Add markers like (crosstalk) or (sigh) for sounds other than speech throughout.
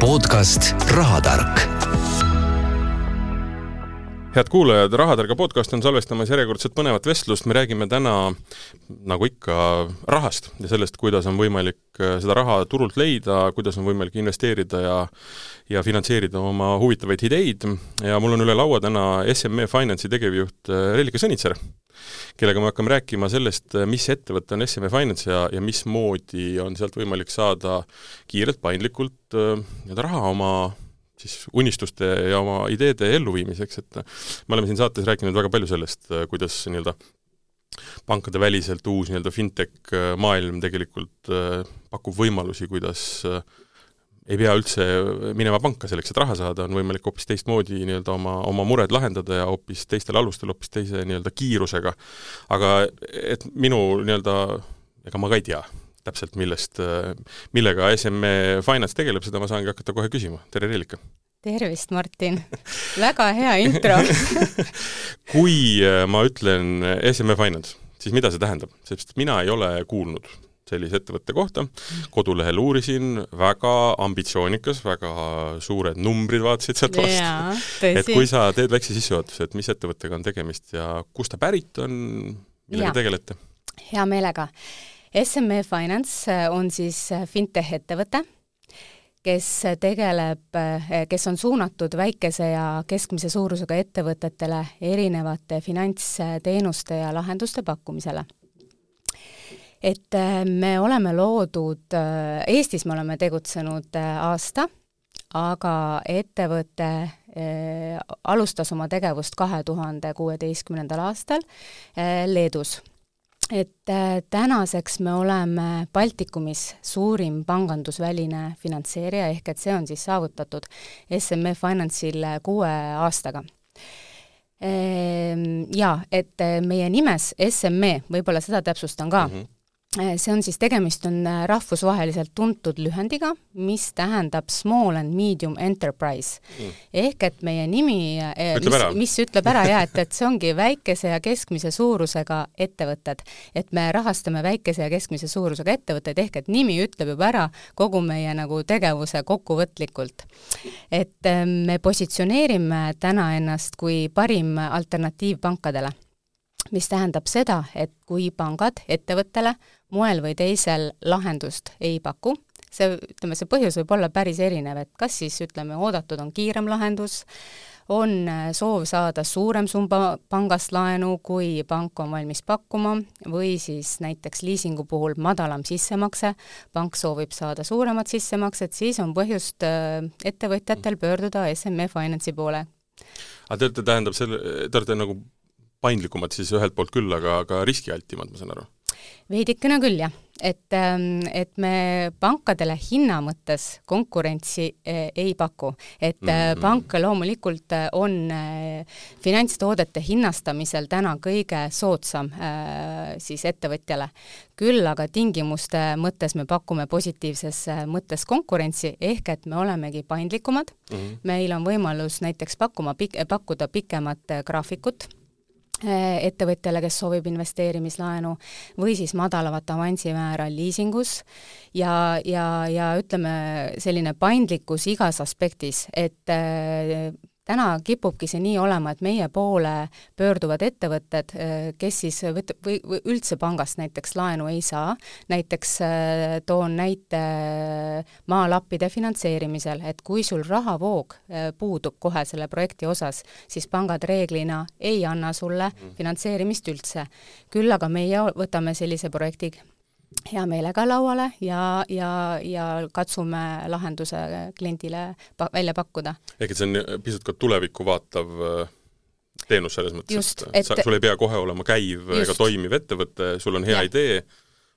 podcast Rahatark. Head kuulajad, Rahatarga podcast on salvestamas järjekordset põnevat vestlust, me räägime täna nagu ikka rahast ja sellest, kuidas on võimalik äh, seda raha turult leida, kuidas on võimalik investeerida ja ja finantseerida oma huvitavaid ideid. Ja mul on üle laua täna SME Finance'i tegevjuht äh, Reelika Sõnitser, kellega me hakkame rääkima sellest, äh, mis ettevõte on SME Finance ja, ja mismoodi on sealt võimalik saada kiirelt, paindlikult nii-öelda raha oma siis unistuste ja oma ideede elluviimiseks, et me oleme siin saates rääkinud väga palju sellest, kuidas nii-öelda pankade väliselt uus nii-öelda fintech maailm tegelikult äh, pakub võimalusi, kuidas äh, ei pea üldse minema panka selleks, et raha saada, on võimalik hoopis teistmoodi nii-öelda oma, oma mured lahendada ja hoopis teistel alustel, hoopis teise nii-öelda kiirusega. aga et minu nii-öelda, ega ma ka ei tea täpselt, millest, millega SME Finance tegeleb, seda ma saangi hakata kohe küsima. tere, Reelika! tervist, Martin! väga hea intro (laughs) kui äh, ma ütlen SME Finance, siis mida see tähendab? sest mina ei ole kuulnud sellise ettevõtte kohta, kodulehel uurisin, väga ambitsioonikas, väga suured numbrid vaatasid sealt vastu. et kui sa teed väikse sissejuhatuse, et mis ettevõttega on tegemist ja kust ta pärit on, millega tegelete? hea meelega SME Finance äh, on siis äh, fintech ettevõte, kes tegeleb, äh, kes on suunatud väikese ja keskmise suurusega ettevõtetele erinevate finantsteenuste ja lahenduste pakkumisele. Et me oleme loodud, Eestis me oleme tegutsenud aasta, aga ettevõte alustas oma tegevust kahe tuhande kuueteistkümnendal aastal Leedus. Et äh, tänaseks me oleme Baltikumis suurim pangandusväline finantseerija, ehk et see on siis saavutatud SME Finance'il kuue aastaga. Ehm, jaa, et äh, meie nimes SME, võib-olla seda täpsustan ka. Mm, -hmm Äh, see on siis, tegemist on äh, rahvusvaheliselt tuntud lühendiga, mis tähendab Small and Medium Enterprise mm.. ehk et meie nimi, äh, mis, mis ütleb ära jah, et, et see ongi väikese ja keskmise suurusega ettevõtted. et me rahastame väikese ja keskmise suurusega ettevõtteid, ehk et nimi ütleb juba ära kogu meie nagu tegevuse kokkuvõtlikult. et me positsioneerime täna ennast kui parim alternatiiv pankadele mis tähendab seda, et kui pangad ettevõttele moel või teisel lahendust ei paku, see, ütleme, see põhjus võib olla päris erinev, et kas siis ütleme, oodatud on kiirem lahendus, on äh, soov saada suurem summa pangast laenu, kui pank on valmis pakkuma, või siis näiteks liisingu puhul madalam sissemakse, pank soovib saada suuremat sissemakset, siis on põhjust äh, ettevõtjatel pöörduda SME Finance'i poole. aga te olete, tähendab selle, te olete nagu paindlikumad siis ühelt poolt küll, aga, aga riskialtimad, ma saan aru? Veidikene küll, jah. et, ähm, et me pankadele hinna mõttes konkurentsi äh, ei paku. et mm -hmm. pank loomulikult äh, on finantstoodete hinnastamisel täna kõige soodsam siis ettevõtjale. küll aga tingimuste mõttes me pakume positiivses mõttes konkurentsi, ehk et me olemegi paindlikumad mm, -hmm. meil on võimalus näiteks pakkuma, pakkuda pikemat graafikut ettevõtjale, kes soovib investeerimislaenu, või siis madalamat avansimäära liisingus. Ja, ja, ja ütleme, selline paindlikkus igas aspektis, et eh, täna kipubki see nii olema, et meie poole pöörduvad ettevõtted, äh, kes siis võt-, või, või üldse pangast näiteks laenu ei saa, näiteks äh, toon näite äh, maalappide finantseerimisel, et kui sul rahavoog puudub kohe selle projekti osas, siis pangad reeglina ei anna sulle mhm. finantseerimist üldse. küll aga meie võtame sellise projekti hea meelega lauale ja, ja, ja katsume lahenduse kliendile pa-, välja pakkuda. ehk et see on pisut ka tulevikku vaatav äh, teenus selles mõttes, et, et sa, sul ei pea kohe olema käiv just. ega toimiv ettevõte, sul on hea ja. idee,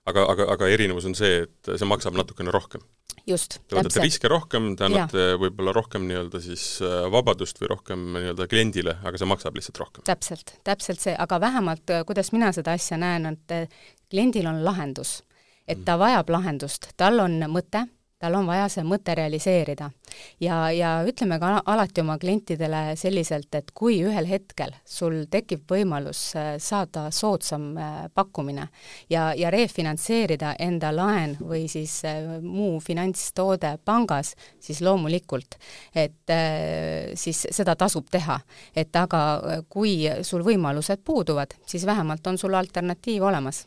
aga, aga, aga erinevus on see, et see maksab natukene rohkem. just, te võtate riske rohkem, te annate võib-olla rohkem nii-öelda siis äh, vabadust või rohkem nii-öelda kliendile, aga see maksab lihtsalt rohkem. täpselt, täpselt see, aga vähemalt äh, kuidas mina seda asja näen, et kliendil on lahendus. Et ta vajab lahendust, tal on mõte, tal on vaja see mõte realiseerida. ja, ja ütleme ka alati oma klientidele selliselt, et kui ühel hetkel sul tekib võimalus äh, saada soodsam äh, pakkumine ja, ja refinantseerida enda laen või siis muu finantstoode pangas, siis loomulikult, et siis seda tasub teha. et aga kui sul võimalused puuduvad, siis vähemalt on sul alternatiiv olemas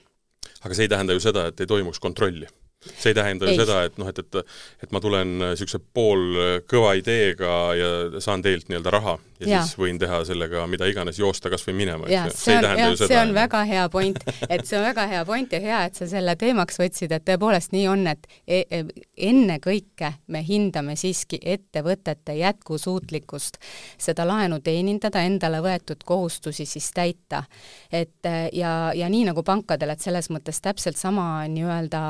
aga see ei tähenda ju seda, et ei toimuks kontrolli see ei tähenda ju seda, et noh, et, et et ma tulen niisuguse poolkõva ideega ja saan teilt nii-öelda raha ja, ja siis võin teha sellega mida iganes, joosta kas või minema, eks ju. see on, jah, see on väga hea point, et see on väga hea point ja hea, et sa selle teemaks võtsid, et tõepoolest nii on, et e e ennekõike me hindame siiski ettevõtete jätkusuutlikkust, seda laenu teenindada, endale võetud kohustusi siis täita. et ja, ja nii nagu pankadel, et selles mõttes täpselt sama nii-öelda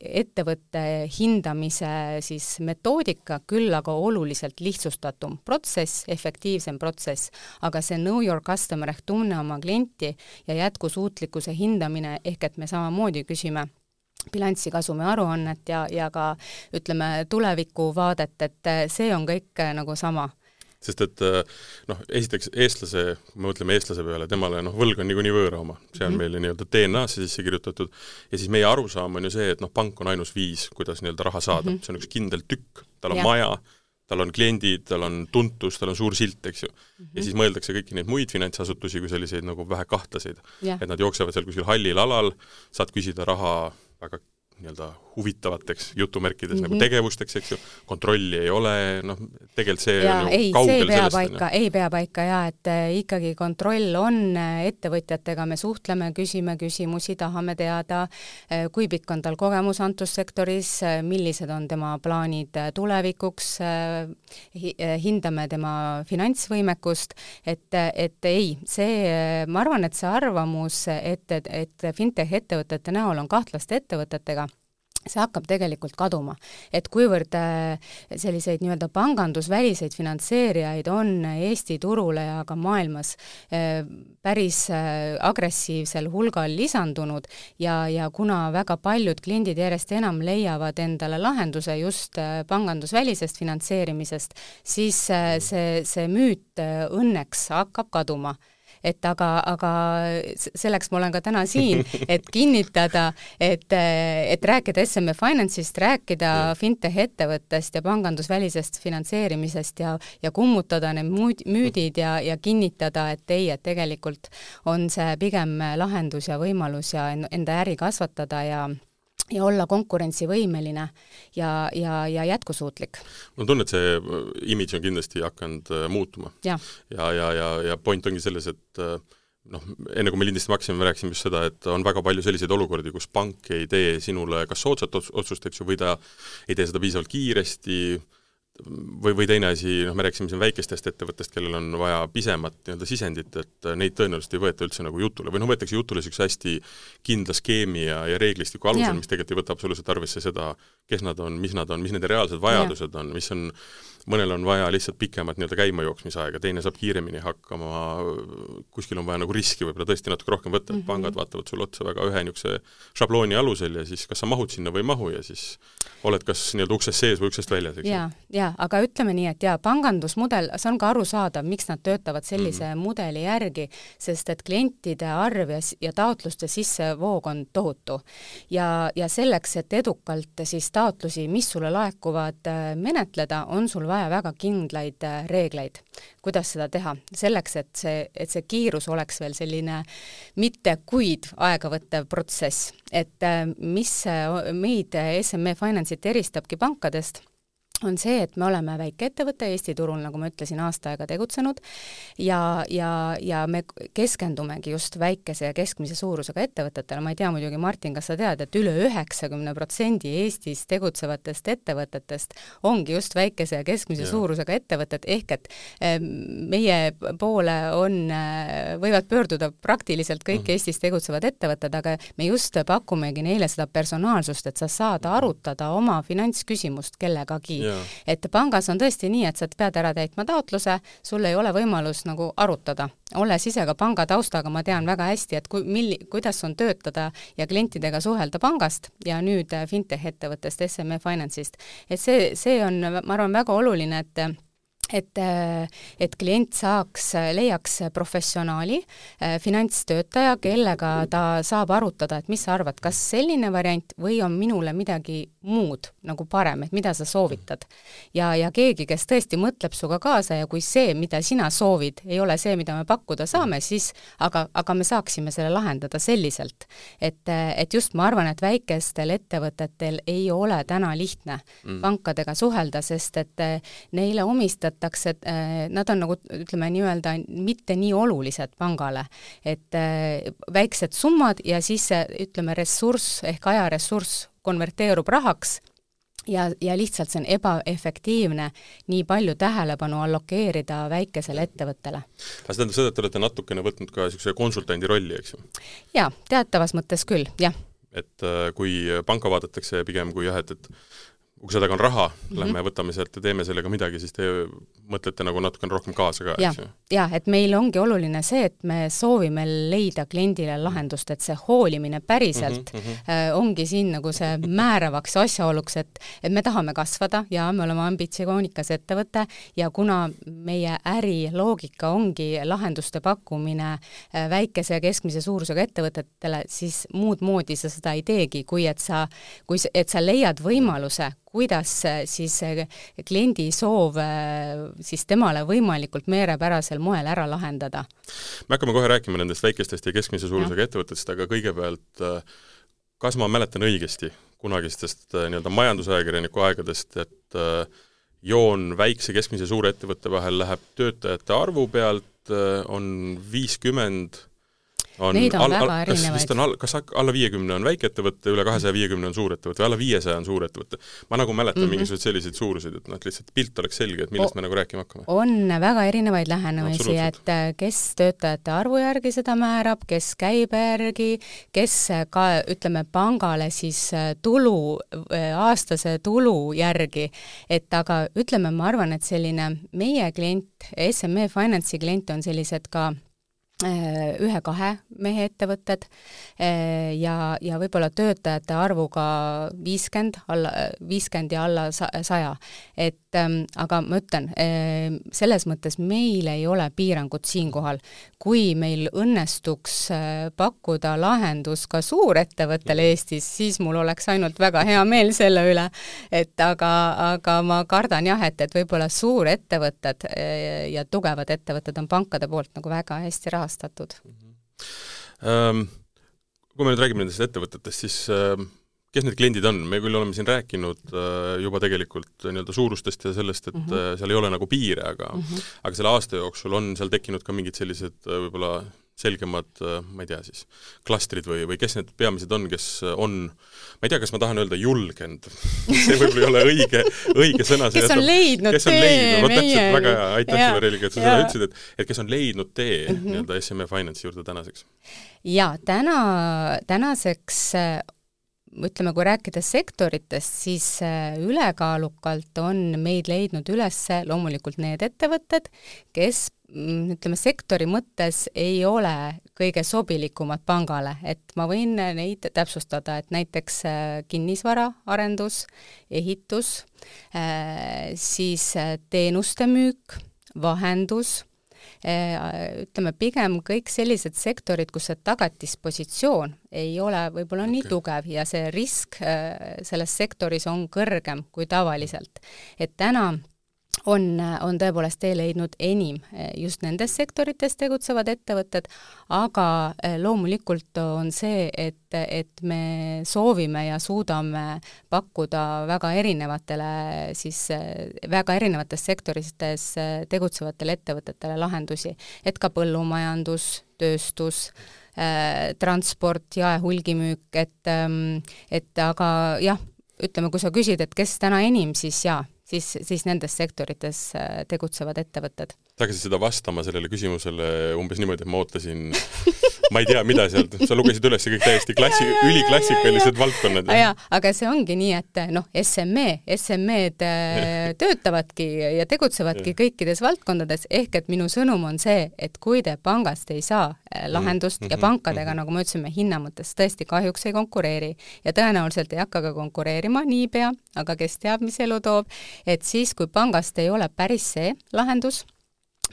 ettevõtte hindamise siis metoodika, küll aga oluliselt lihtsustatum protsess, efektiivsem protsess, aga see know your customer ehk tunne oma klienti ja jätkusuutlikkuse hindamine, ehk et me samamoodi küsime bilanssi kasumi aruannet ja, ja ka ütleme, tulevikuvaadet, et see on kõik nagu sama sest et noh, esiteks eestlase, kui me mõtleme eestlase peale, temale noh, võlg on niikuinii võõra oma, see on mm -hmm. meile nii-öelda DNA-sse sisse kirjutatud, ja siis meie arusaam on ju see, et noh, pank on ainus viis, kuidas nii-öelda raha saada mm, -hmm. see on üks kindel tükk, tal on ja. maja, tal on kliendid, tal on tuntus, tal on suur silt, eks ju mm. -hmm. ja siis mõeldakse kõiki neid muid finantsasutusi kui selliseid nagu vähe kahtlaseid yeah.. et nad jooksevad seal kuskil hallil alal, saad küsida raha väga nii-öelda huvitavateks jutumärkides mm -hmm. nagu mhm. tegevusteks, eks ju, kontrolli ei ole, noh, tegelikult see ja, on ju ei, kaugel sellest. ei pea paika, ei pea paika jaa, et äh, ikkagi kontroll on, äh, ettevõtjatega me suhtleme, küsime küsimusi, tahame teada, äh, kui pikk on tal kogemus antud sektoris, millised on tema plaanid tulevikuks, hindame tema finantsvõimekust, et, et ei, see, ma arvan, et see arvamus, et, et, et fintech ettevõtete näol on kahtlaste ettevõtetega, see hakkab tegelikult kaduma. et kuivõrd äh, selliseid nii-öelda pangandusväliseid finantseerijaid on Eesti turule ja ka maailmas äh, päris äh, agressiivsel hulgal lisandunud ja, ja kuna väga paljud kliendid järjest enam leiavad endale lahenduse just pangandusvälisest finantseerimisest, siis see, see müüt õnneks hakkab kaduma et aga, aga selleks ma olen ka täna siin, et kinnitada, et, et rääkida SME Finance'ist, rääkida fintech ettevõttest ja pangandusvälisest finantseerimisest ja, ja kummutada need muud, müüdid ja, ja kinnitada, et ei, et tegelikult on see pigem lahendus ja võimalus ja enda äri kasvatada ja ja olla konkurentsivõimeline ja, ja, ja jätkusuutlik. mul on tunne, et see äh, imidž on kindlasti hakanud äh, muutuma. ja, ja, ja, ja, ja point ongi selles, et äh, noh, enne kui me lindistama hakkasime, me rääkisime just seda, et on väga palju selliseid olukordi, kus pank ei tee sinule kas soodsat otsust, eks ju, või ta ei tee seda piisavalt kiiresti, või, või teine asi, noh, me rääkisime siin väikestest ettevõttest, kellel on vaja pisemat nii-öelda sisendit, et neid tõenäoliselt ei võeta üldse nagu jutule või noh, võetakse jutule niisuguse hästi kindla skeemi ja, ja reeglistiku alusel, mis tegelikult ei võta absoluutselt arvesse seda, kes nad on, mis nad on, mis nende reaalsed vajadused ja. on, mis on mõnel on vaja lihtsalt pikemat nii-öelda käimajooksmisaega, teine saab kiiremini hakkama, kuskil on vaja nagu riski võib-olla tõesti natuke rohkem võtta mm, -hmm. pangad vaatavad sulle otsa väga ühe niisuguse šablooni alusel ja siis kas sa mahud sinna või ei mahu ja siis oled kas nii-öelda uksest sees või uksest väljas, eks ju. jaa, jaa, aga ütleme nii, et jaa, pangandusmudel, see on ka arusaadav, miks nad töötavad sellise mm -hmm. mudeli järgi, sest et klientide arv ja, ja taotluste sissevoog on tohutu. ja, ja selleks, et edukalt siis taotlusi, mis sulle laekuvad, äh, menetleda, on sul vaja väga kindlaid äh, reegleid, kuidas seda teha, selleks, et see, et see kiirus oleks veel selline mitte kuid aega võttev protsess. et äh, mis meid SME Finance'it eristabki pankadest on see, et me oleme väikeettevõte Eesti turul, nagu ma ütlesin, aasta aega tegutsenud ja, ja, ja me keskendumegi just väikese ja keskmise suurusega ettevõtetele, ma ei tea muidugi, Martin, kas sa tead, et üle üheksakümne protsendi Eestis tegutsevatest ettevõtetest ongi just väikese ja keskmise ja. suurusega ettevõtted, ehk et eh, meie poole on, eh, võivad pöörduda praktiliselt kõik mm -hmm. Eestis tegutsevad ettevõtted, aga me just pakumegi neile seda personaalsust, et sa saad arutada oma finantsküsimust kellegagi et pangas on tõesti nii, et sa pead ära täitma taotluse, sul ei ole võimalus nagu arutada. olles ise ka panga taustaga, ma tean väga hästi, et kui, milli-, kuidas on töötada ja klientidega suhelda pangast ja nüüd fintech ettevõttest, SME Finance'ist. et see, see on, ma arvan, väga oluline, et et, et klient saaks, leiaks professionaali, finantstöötaja, kellega ta saab arutada, et mis sa arvad, kas selline variant või on minule midagi muud nagu parem, et mida sa soovitad. ja, ja keegi, kes tõesti mõtleb sinuga kaasa ja kui see, mida sina soovid, ei ole see, mida me pakkuda saame, siis aga, aga me saaksime selle lahendada selliselt. et, et just ma arvan, et väikestel ettevõtetel ei ole täna lihtne mm. pankadega suhelda, sest et neile omistatakse, nad on nagu ütleme nii-öelda mitte nii olulised pangale, et väiksed summad ja siis see, ütleme, ressurss ehk ajaressurss konverteerub rahaks ja, ja lihtsalt see on ebaefektiivne nii palju tähelepanu allokeerida väikesele ettevõttele. aga see tähendab seda, et te olete natukene võtnud ka niisuguse konsultandi rolli, eks ju? jaa, teatavas mõttes küll, jah. et äh, kui panka vaadatakse pigem kui jah, et, et ukse taga on raha mm, -hmm. lähme võtame sealt ja teeme sellega midagi, siis te mõtlete nagu natukene rohkem kaasa ka, eks ju? jah, et meil ongi oluline see, et me soovime leida kliendile lahendust, et see hoolimine päriselt mm -hmm. äh, ongi siin nagu see määravaks asjaoluks, et et me tahame kasvada ja me oleme ambitsioonikas ettevõte ja kuna meie äriloogika ongi lahenduste pakkumine äh, väikese ja keskmise suurusega ettevõtetele, siis muud moodi sa seda ei teegi, kui et sa, kui, et sa leiad võimaluse, kuidas siis kliendi soov siis temale võimalikult meelepärasel moel ära lahendada. me hakkame kohe rääkima nendest väikestest ja keskmise suurusega ettevõtetest, aga kõigepealt kas ma mäletan õigesti kunagistest nii-öelda majandusajakirjaniku aegadest, et joon väikse, keskmise, suure ettevõtte vahel läheb töötajate arvu pealt, on viiskümmend on Neid on all, väga all, kas vist on all, kas alla viiekümne on väikeettevõte, üle kahesaja viiekümne on suurettevõte või alla viiesaja on suurettevõte? ma nagu mäletan mm -hmm. mingisuguseid selliseid suuruseid, et noh, et lihtsalt pilt oleks selge, et millest o me nagu rääkima hakkame. on väga erinevaid lähenemisi, et äh, kes töötajate arvu järgi seda määrab, kes käibe järgi, kes ka ütleme, pangale siis äh, tulu, äh, aastase tulu järgi, et aga ütleme, ma arvan, et selline meie klient, SME Finance'i klient on sellised ka Äh, ühe-kahe mehe ettevõtted äh, ja, ja võib-olla töötajate arvuga viiskümmend, alla, viiskümmend ja alla saja. et ähm, aga ma ütlen, äh, selles mõttes meil ei ole piirangut siinkohal. kui meil õnnestuks pakkuda lahendus ka suurettevõttele Eestis, siis mul oleks ainult väga hea meel selle üle, et aga, aga ma kardan jah, et, et võib-olla suurettevõtted ja tugevad ettevõtted on pankade poolt nagu väga hästi rahastatud rahastatud mm. -hmm. Kui me nüüd räägime nendest ettevõtetest, siis ähm, kes need kliendid on, me küll oleme siin rääkinud äh, juba tegelikult nii-öelda suurustest ja sellest, et mm -hmm. seal ei ole nagu piire, aga mm -hmm. aga selle aasta jooksul on seal tekkinud ka mingid sellised võib-olla selgemad, ma ei tea siis, klastrid või, või kes need peamised on, kes on, ma ei tea, kas ma tahan öelda julgenud (laughs) see võib-olla ei ole õige, õige sõna. kes on leidnud kes on tee leidnud, vot täpselt, väga hea, aitäh sulle, Reelika, et sa seda ütlesid, et et kes on leidnud tee mm -hmm. nii-öelda SME Finance'i juurde tänaseks? jaa, täna, tänaseks ütleme, kui rääkida sektoritest, siis äh, ülekaalukalt on meid leidnud üles loomulikult need ettevõtted, kes ütleme, sektori mõttes ei ole kõige sobilikumad pangale, et ma võin neid täpsustada, et näiteks äh, kinnisvaraarendus, ehitus, äh, siis äh, teenuste müük, vahendus, ütleme pigem kõik sellised sektorid, kus see tagatispositsioon ei ole võib-olla okay. nii tugev ja see risk selles sektoris on kõrgem kui tavaliselt. et täna on, on tõepoolest tee leidnud enim eh, just nendes sektorites tegutsevad ettevõtted, aga eh, loomulikult on see, et, et me soovime ja suudame pakkuda väga erinevatele siis, eh, väga erinevates sektorites tegutsevatele ettevõtetele lahendusi, et ka põllumajandus, tööstus, transport, jaehulgimüük, et, ehm, et aga jah, ütleme, kui sa küsid, et kes täna enim, siis jaa siis, siis nendes sektorites äh, tegutsevad ettevõtted. sa hakkasid seda vastama sellele küsimusele umbes niimoodi, et ma ootasin (laughs) ma ei tea, mida sealt, sa lugesid üles kõik täiesti (laughs) klassi, üliklassikalised valdkonnad. jaa, aga see ongi nii, et noh, SME, SME-d äh, (laughs) töötavadki ja tegutsevadki ja. kõikides valdkondades, ehk et minu sõnum on see, et kui te pangast ei saa äh, lahendust mm -hmm. ja pankadega mm, -hmm. nagu me ütlesime, hinna mõttes tõesti kahjuks ei konkureeri ja tõenäoliselt ei hakka ka konkureerima niipea, aga kes teab, mis elu toob, et siis, kui pangast ei ole päris see lahendus,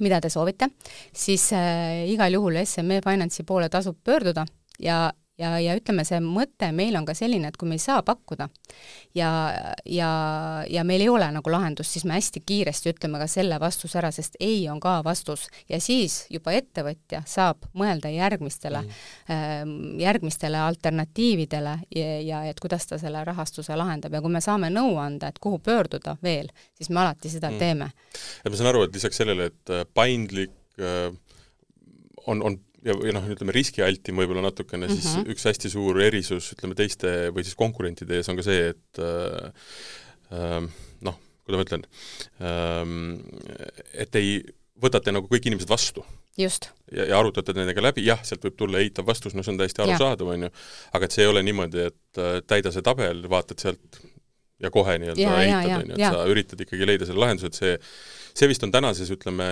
mida te soovite, siis äh, igal juhul SME Finance'i poole tasub pöörduda ja ja, ja ütleme, see mõte meil on ka selline, et kui me ei saa pakkuda ja, ja, ja meil ei ole nagu lahendust, siis me hästi kiiresti ütleme ka selle vastuse ära, sest ei on ka vastus ja siis juba ettevõtja saab mõelda järgmistele mm., järgmistele alternatiividele ja, ja et kuidas ta selle rahastuse lahendab ja kui me saame nõu anda, et kuhu pöörduda veel, siis me alati seda mm. teeme. et ma saan aru, et lisaks sellele, et äh, paindlik äh, on, on ja, ja noh, ütleme riskialtim võib-olla natukene mm, -hmm. siis mhm. üks hästi suur erisus, ütleme teiste või siis konkurentide ees on ka see, et äh, noh, kuidas ma ütlen äh,, et ei, võtate nagu kõik inimesed vastu. just. ja, ja arutate nendega läbi, jah, sealt võib tulla eitav vastus, no see on täiesti arusaadav, on ju, aga et see ei ole niimoodi, et äh, täida see tabel, vaatad sealt ja kohe nii-öelda eitad, on ju, et ja. sa üritad ikkagi leida selle lahenduse, et see, see vist on tänases, ütleme,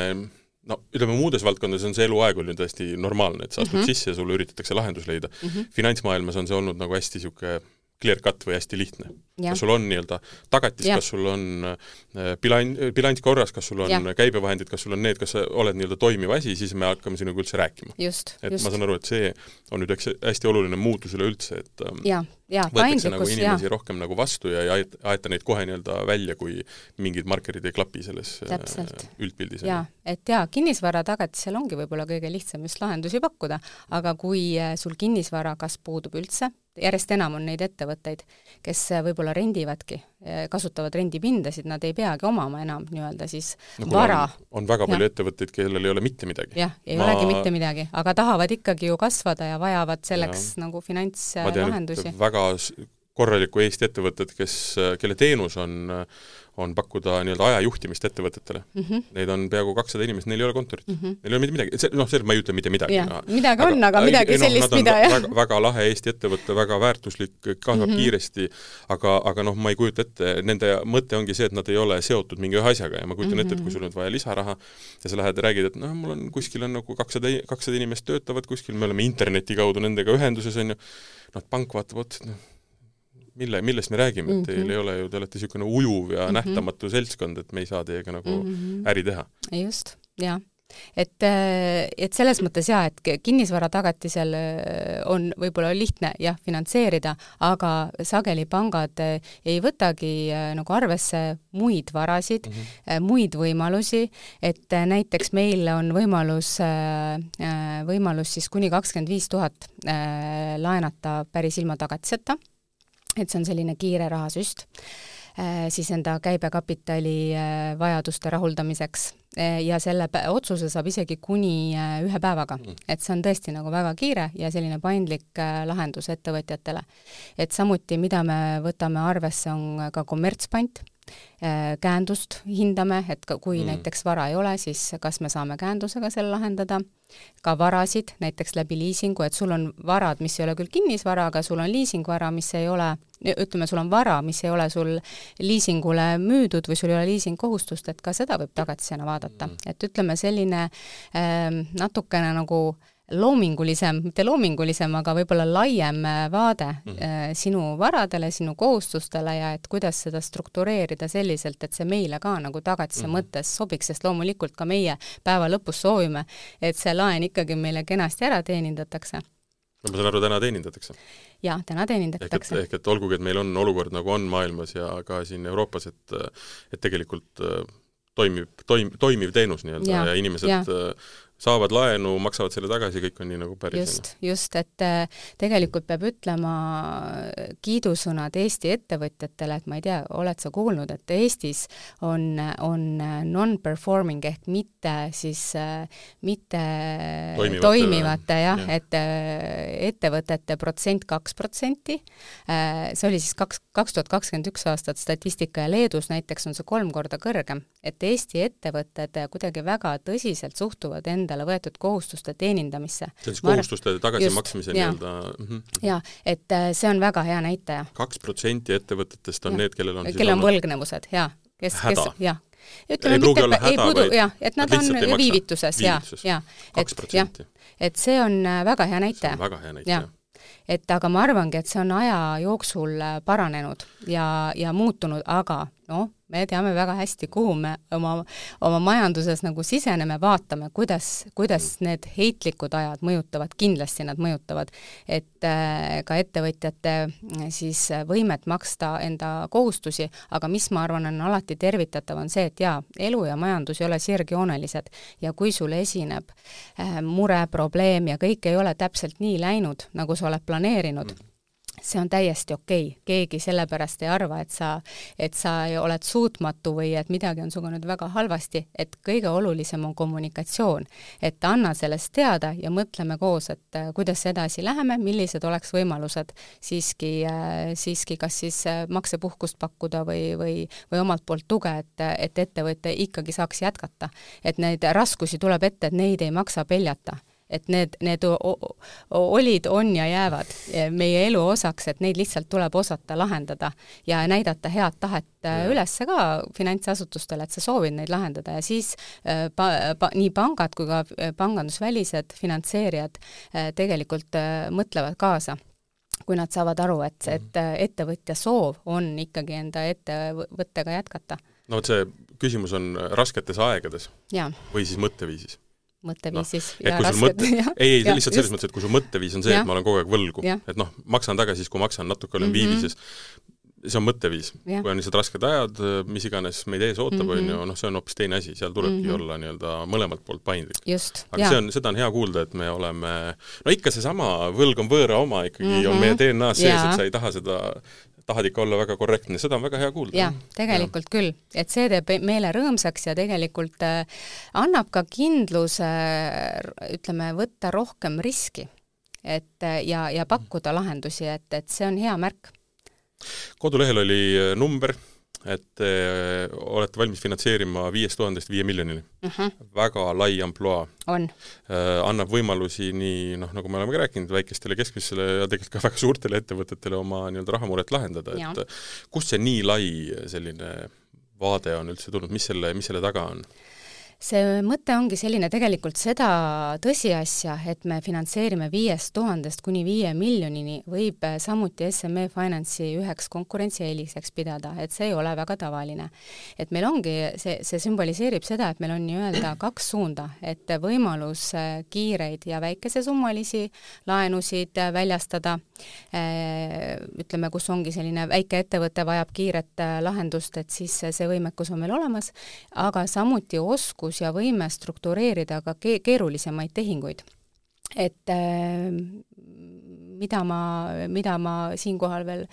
no ütleme, muudes valdkondades on see eluaeg olnud täiesti normaalne, et sa astud mm -hmm. sisse ja sulle üritatakse lahendus leida mm. -hmm. finantsmaailmas on see olnud nagu hästi niisugune clear cut või hästi lihtne. kas sul on nii-öelda tagatis, kas sul on äh, bilan-, bilanss korras, kas sul on ja. käibevahendid, kas sul on need, kas sa oled nii-öelda toimiv asi, siis me hakkame sinuga üldse rääkima. et just. ma saan aru, et see on nüüd üks hästi oluline muutus üleüldse, et ähm, ja, ja, võetakse nagu inimesi ja. rohkem nagu vastu ja ei aeta neid kohe nii-öelda välja, kui mingid markerid ei klapi selles äh, Täpselt. üldpildis. jaa, et jaa, kinnisvara tagatisel ongi võib-olla kõige lihtsam just lahendusi pakkuda, aga kui äh, sul kinnisvara kas puudub üldse, järjest enam on neid ettevõtteid, kes võib-olla rendivadki, kasutavad rendipindasid, nad ei peagi omama enam nii-öelda siis no, vara. on väga palju ja. ettevõtteid, kellel ei ole mitte midagi. jah, ei ma... olegi mitte midagi, aga tahavad ikkagi ju kasvada ja vajavad selleks ja. nagu finantslahendusi. väga korralikku Eesti ettevõtet, kes, kelle teenus on on pakkuda nii-öelda ajajuhtimist ettevõtetele mm. -hmm. Neid on peaaegu kakssada inimest, neil ei ole kontorit mm. -hmm. Neil ei ole mitte midagi, see, noh, selles ma ei ütle mitte midagi. midagi aga, on, aga midagi ei, sellist, no, mida jah. väga, väga lahe Eesti ettevõte, väga väärtuslik, kasvab mm -hmm. kiiresti, aga, aga noh, ma ei kujuta ette, nende mõte ongi see, et nad ei ole seotud mingi ühe asjaga ja ma kujutan mm -hmm. ette, et kui sul on vaja lisaraha ja sa lähed ja räägid, et noh, mul on kuskil on nagu kakssada, kakssada inimest töötavad kuskil, me oleme interneti kaudu nendega ühenduses, on ju, noh, pank vaatab et noh, mille, millest me räägime, et teil mm -hmm. ei ole ju, te olete niisugune ujuv ja mm -hmm. nähtamatu seltskond, et me ei saa teiega nagu mm -hmm. äri teha. just, jah et, äh, et selles mõttes jaa, et kinnisvara tagatisel äh, on võib-olla lihtne jah, finantseerida, aga sageli pangad äh, ei võtagi nagu arvesse muid varasid mm, -hmm. muid võimalusi, et näiteks meil on võimalus, võimalus siis kuni kakskümmend viis tuhat laenata päris ilma tagatiseta et see on selline kiire rahasüst äh, siis enda käibekapitali äh, vajaduste rahuldamiseks äh, ja selle otsuse saab isegi kuni ühe päevaga. Mm. et see on tõesti nagu väga kiire ja selline paindlik lahendus ettevõtjatele. et samuti, mida me võtame arvesse, on ka kommertspant, käendust hindame, et kui mm. näiteks vara ei ole, siis kas me saame käendusega selle lahendada ka varasid, näiteks läbi liisingu, et sul on varad, mis ei ole küll kinnisvara, aga sul on liisingvara, mis ei ole, ütleme, sul on vara, mis ei ole sul liisingule müüdud või sul ei ole liisingkohustust, et ka seda võib tagatisena vaadata mm. et ütleme, selline äh, natukene nagu äh, loomingulisem, mitte loomingulisem, aga võib-olla laiem äh, vaade mm -hmm. sinu varadele, sinu kohustustele ja et kuidas seda struktureerida selliselt, et see meile ka nagu tagatise mm -hmm. mõttes sobiks, sest loomulikult ka meie päeva lõpus soovime, et see laen ikkagi meile kenasti ära teenindatakse no ma saan aru, täna teenindatakse? jaa, täna teenindatakse. ehk et, ehk et olgugi, et meil on olukord, nagu on maailmas ja ka siin Euroopas, et et tegelikult äh, toimib, toim-, toimiv teenus nii-öelda ja, ja inimesed ja saavad laenu, maksavad selle tagasi, kõik on nii nagu päris. just, just, et äh, tegelikult peab ütlema kiidusõnad Eesti ettevõtjatele, et ma ei tea, oled sa kuulnud, et Eestis on, on non-performing ehk mitte siis, äh, mitte toimivate, toimivate jah ja., et äh, ettevõtete protsent kaks protsenti, see oli siis kaks, kaks tuhat kakskümmend üks aastat statistika ja Leedus näiteks on see kolm korda kõrgem, et Eesti ettevõtted kuidagi väga tõsiselt suhtuvad enda endale võetud kohustuste teenindamisse. see on siis kohustuste tagasimaksmise nii-öelda mm -hmm. jaa, et äh, see on väga hea näitaja. kaks protsenti ettevõtetest on ja. need, kellel on kellel on võlgnevused, jaa. kes, kes, jah, ütleme ei olla häda, vaid jah, et nad on viivituses, jah, jah. kaks protsenti. et see on äh, väga hea näitaja. väga hea näitaja et aga ma arvangi, et see on aja jooksul äh, paranenud ja, ja muutunud, aga noh, me teame väga hästi, kuhu me oma, oma majanduses nagu siseneme, vaatame, kuidas, kuidas need heitlikud ajad mõjutavad, kindlasti nad mõjutavad, et äh, ka ettevõtjate äh, siis võimet maksta enda kohustusi, aga mis ma arvan, on alati tervitatav, on see, et jaa, elu ja majandus ei ole sirgjoonelised ja kui sul esineb äh, mure, probleem ja kõik ei ole täpselt nii läinud, nagu sa oled planeerinud mm., see on täiesti okei okay., keegi sellepärast ei arva, et sa, et sa oled suutmatu või et midagi on sinuga nüüd väga halvasti, et kõige olulisem on kommunikatsioon. et anna sellest teada ja mõtleme koos, et äh, kuidas edasi läheme, millised oleks võimalused siiski äh,, siiski kas siis äh, maksepuhkust pakkuda või, või, või omalt poolt tuge, et, et ettevõte ikkagi saaks jätkata. et neid raskusi tuleb ette, et neid ei maksa peljata et need, need olid, on ja jäävad meie elu osaks, et neid lihtsalt tuleb osata lahendada ja näidata head tahet äh, üles ka finantsasutustele, et sa soovid neid lahendada ja siis äh, pa, pa, nii pangad kui ka pangandusvälised finantseerijad tegelikult mõtlevad kaasa kui nad saavad aru, et, et ettevõtja soov on ikkagi enda ettevõttega jätkata. no vot, see küsimus on rasketes aegades ja. või siis mõtteviisis mõtteviisis no, ja rasked. Mõtte... (laughs) ei, ei, lihtsalt selles mõttes, et kui su mõtteviis on see, et ma olen kogu aeg võlgu, et noh, maksan tagasi siis, kui maksan, natuke olen mm -hmm. viivises, see on mõtteviis. kui on lihtsalt rasked ajad, mis iganes meid ees ootab, on ju, noh, see on hoopis teine asi, seal tulebki mm -hmm. olla nii-öelda mõlemalt poolt paindlik. aga ja. see on, seda on hea kuulda, et me oleme, no ikka seesama võlg on võõra oma ikkagi mm, -hmm. on meie DNA-s sees, et sa ei taha seda tahad ikka olla väga korrektne, seda on väga hea kuulda. jah, tegelikult ja. küll, et see teeb meele rõõmsaks ja tegelikult äh, annab ka kindluse ütleme, võtta rohkem riski. et äh, ja, ja pakkuda lahendusi, et, et see on hea märk. kodulehel oli äh, number et te olete valmis finantseerima viiest tuhandest viie miljonini uh. Mhm. -huh. väga lai ampluaa. on. Äh, annab võimalusi nii noh, nagu me oleme ka rääkinud, väikestele, keskmistele ja tegelikult ka (laughs) väga suurtele ettevõtetele oma nii-öelda rahamuret lahendada, et kust see nii lai selline vaade on üldse tulnud, mis selle, mis selle taga on? See mõte ongi selline tegelikult seda tõsiasja, et me finantseerime viiest tuhandest kuni viie miljonini, võib samuti SME Finance'i üheks konkurentsieeliseks pidada, et see ei ole väga tavaline. et meil ongi, see, see sümboliseerib seda, et meil on nii-öelda kaks suunda, et võimalus kiireid ja väikesesummalisi laenusid väljastada, ütleme, kus ongi selline väike ettevõte vajab kiiret lahendust, et siis see võimekus on meil olemas, aga samuti oskus oskus ja võime struktureerida ka ke-, keerulisemaid tehinguid. et äh, mida ma, mida ma siinkohal veel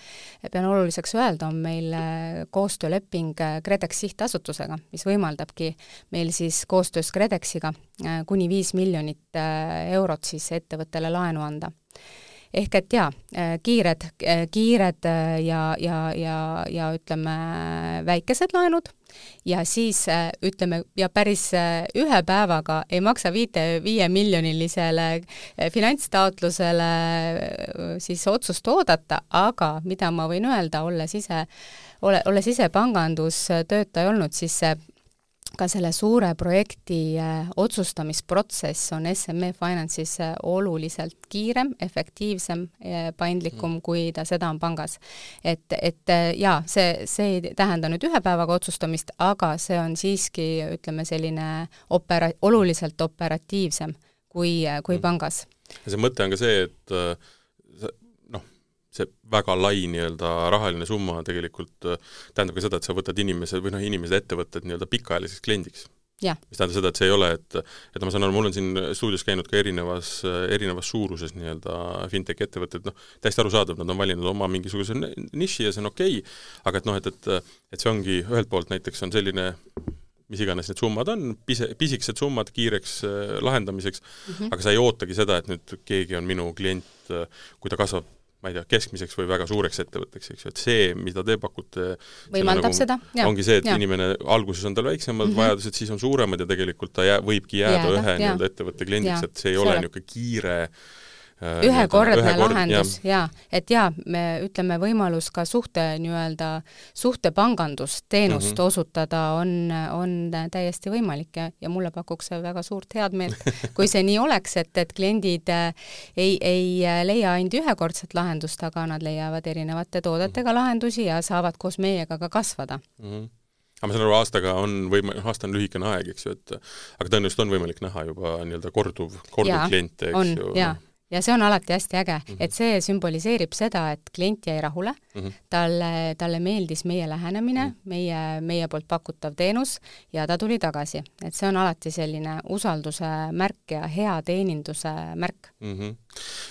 pean oluliseks öelda, on meil äh, koostööleping äh, KredEx sihtasutusega, mis võimaldabki meil siis koostöös KredExiga kuni viis miljonit eurot siis ettevõttele laenu anda ehk et jaa, kiired, kiired ja, ja, ja, ja ütleme, väikesed laenud. Ja siis ütleme, ja päris ühe päevaga ei maksa viite, viiemiljonilisele finantstaotlusele siis otsust oodata, aga mida ma võin öelda, olles ise, ole, olles ise pangandustöötaja olnud, siis see ka selle suure projekti äh, otsustamisprotsess on SME Finance'is äh, oluliselt kiirem, efektiivsem, äh, paindlikum, mm. kui ta seda on pangas. et, et jaa, see, see ei tähenda nüüd ühe päevaga otsustamist, aga see on siiski, ütleme, selline opera-, oluliselt operatiivsem kui, kui mm. pangas. ja see mõte on ka see, et see väga lai nii-öelda rahaline summa tegelikult äh, tähendab ka seda, et sa võtad inimese või noh, inimesed, ettevõtted nii-öelda pikaajaliseks kliendiks. mis tähendab seda, et see ei ole, et et ma saan aru, mul on siin stuudios käinud ka erinevas, erinevas suuruses nii-öelda fintech ettevõtted, noh, täiesti arusaadav, nad on valinud oma mingisuguse niši ja see on okei okay,, aga et noh, et, et et see ongi ühelt poolt näiteks on selline mis iganes need summad on, pise, pisikesed summad kiireks äh, lahendamiseks mm, -hmm. aga sa ei ootagi seda, et nüüd keegi on minu klient äh,, kui ta kasvab ma ei tea, keskmiseks või väga suureks ettevõtteks, eks ju, et see, mida te pakute võimaldab nagu, seda, jah. ongi see, et ja. inimene, alguses on tal väiksemad mm -hmm. vajadused, siis on suuremad ja tegelikult ta jää, võibki jääda, jääda ühe nii-öelda ettevõtte kliendiks, et see ei see ole niisugune kiire Äh, ühekordne ühe lahendus jaa, et jaa, me ütleme, võimalus ka suhte nii-öelda, suhtepangandusteenust mm -hmm. osutada on, on täiesti võimalik ja, ja mulle pakuks see väga suurt headmeelt, kui see nii oleks, et, et kliendid äh, ei, ei leia ainult ühekordset lahendust, aga nad leiavad erinevate toodetega -hmm. lahendusi ja saavad koos meiega ka kasvada mm. -hmm aga ma saan aru, aastaga on võim-, aasta on lühikene aeg, eks ju, et aga tõenäoliselt on võimalik näha juba nii-öelda korduv, korduvkliente, eks on, ju. jaa, ja see on alati hästi äge mm, -hmm. et see sümboliseerib seda, et klient jäi rahule mm, -hmm. talle, talle meeldis meie lähenemine mm, -hmm. meie, meie poolt pakutav teenus ja ta tuli tagasi. et see on alati selline usalduse märk ja hea teeninduse märk mm. -hmm.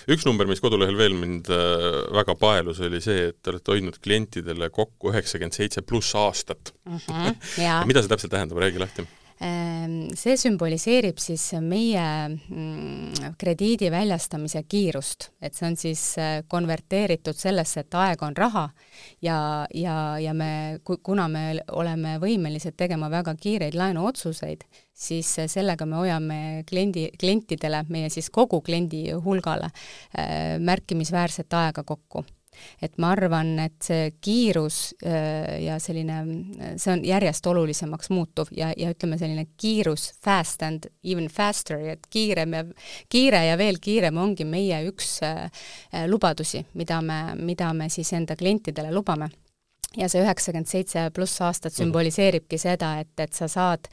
üks number, mis kodulehel veel mind äh, väga paelus, oli see, et te olete hoidnud klientidele kokku üheksakümmend seitse pluss aastat mm. -hmm. (laughs) mida see täpselt tähendab, räägi lahti see sümboliseerib siis meie mm, krediidi väljastamise kiirust, et see on siis äh, konverteeritud sellesse, et aeg on raha ja, ja, ja me, kuna me oleme võimelised tegema väga kiireid laenuotsuseid, siis äh, sellega me hoiame kliendi, klientidele, meie siis kogu kliendi hulgale äh, märkimisväärset aega kokku et ma arvan, et see kiirus äh, ja selline, see on järjest olulisemaks muutuv ja, ja ütleme, selline kiirus, fast and even faster, et kiirem ja, kiire ja veel kiirem ongi meie üks äh, lubadusi, mida me, mida me siis enda klientidele lubame ja see üheksakümmend seitse pluss aastat mhm. sümboliseeribki seda, et, et sa saad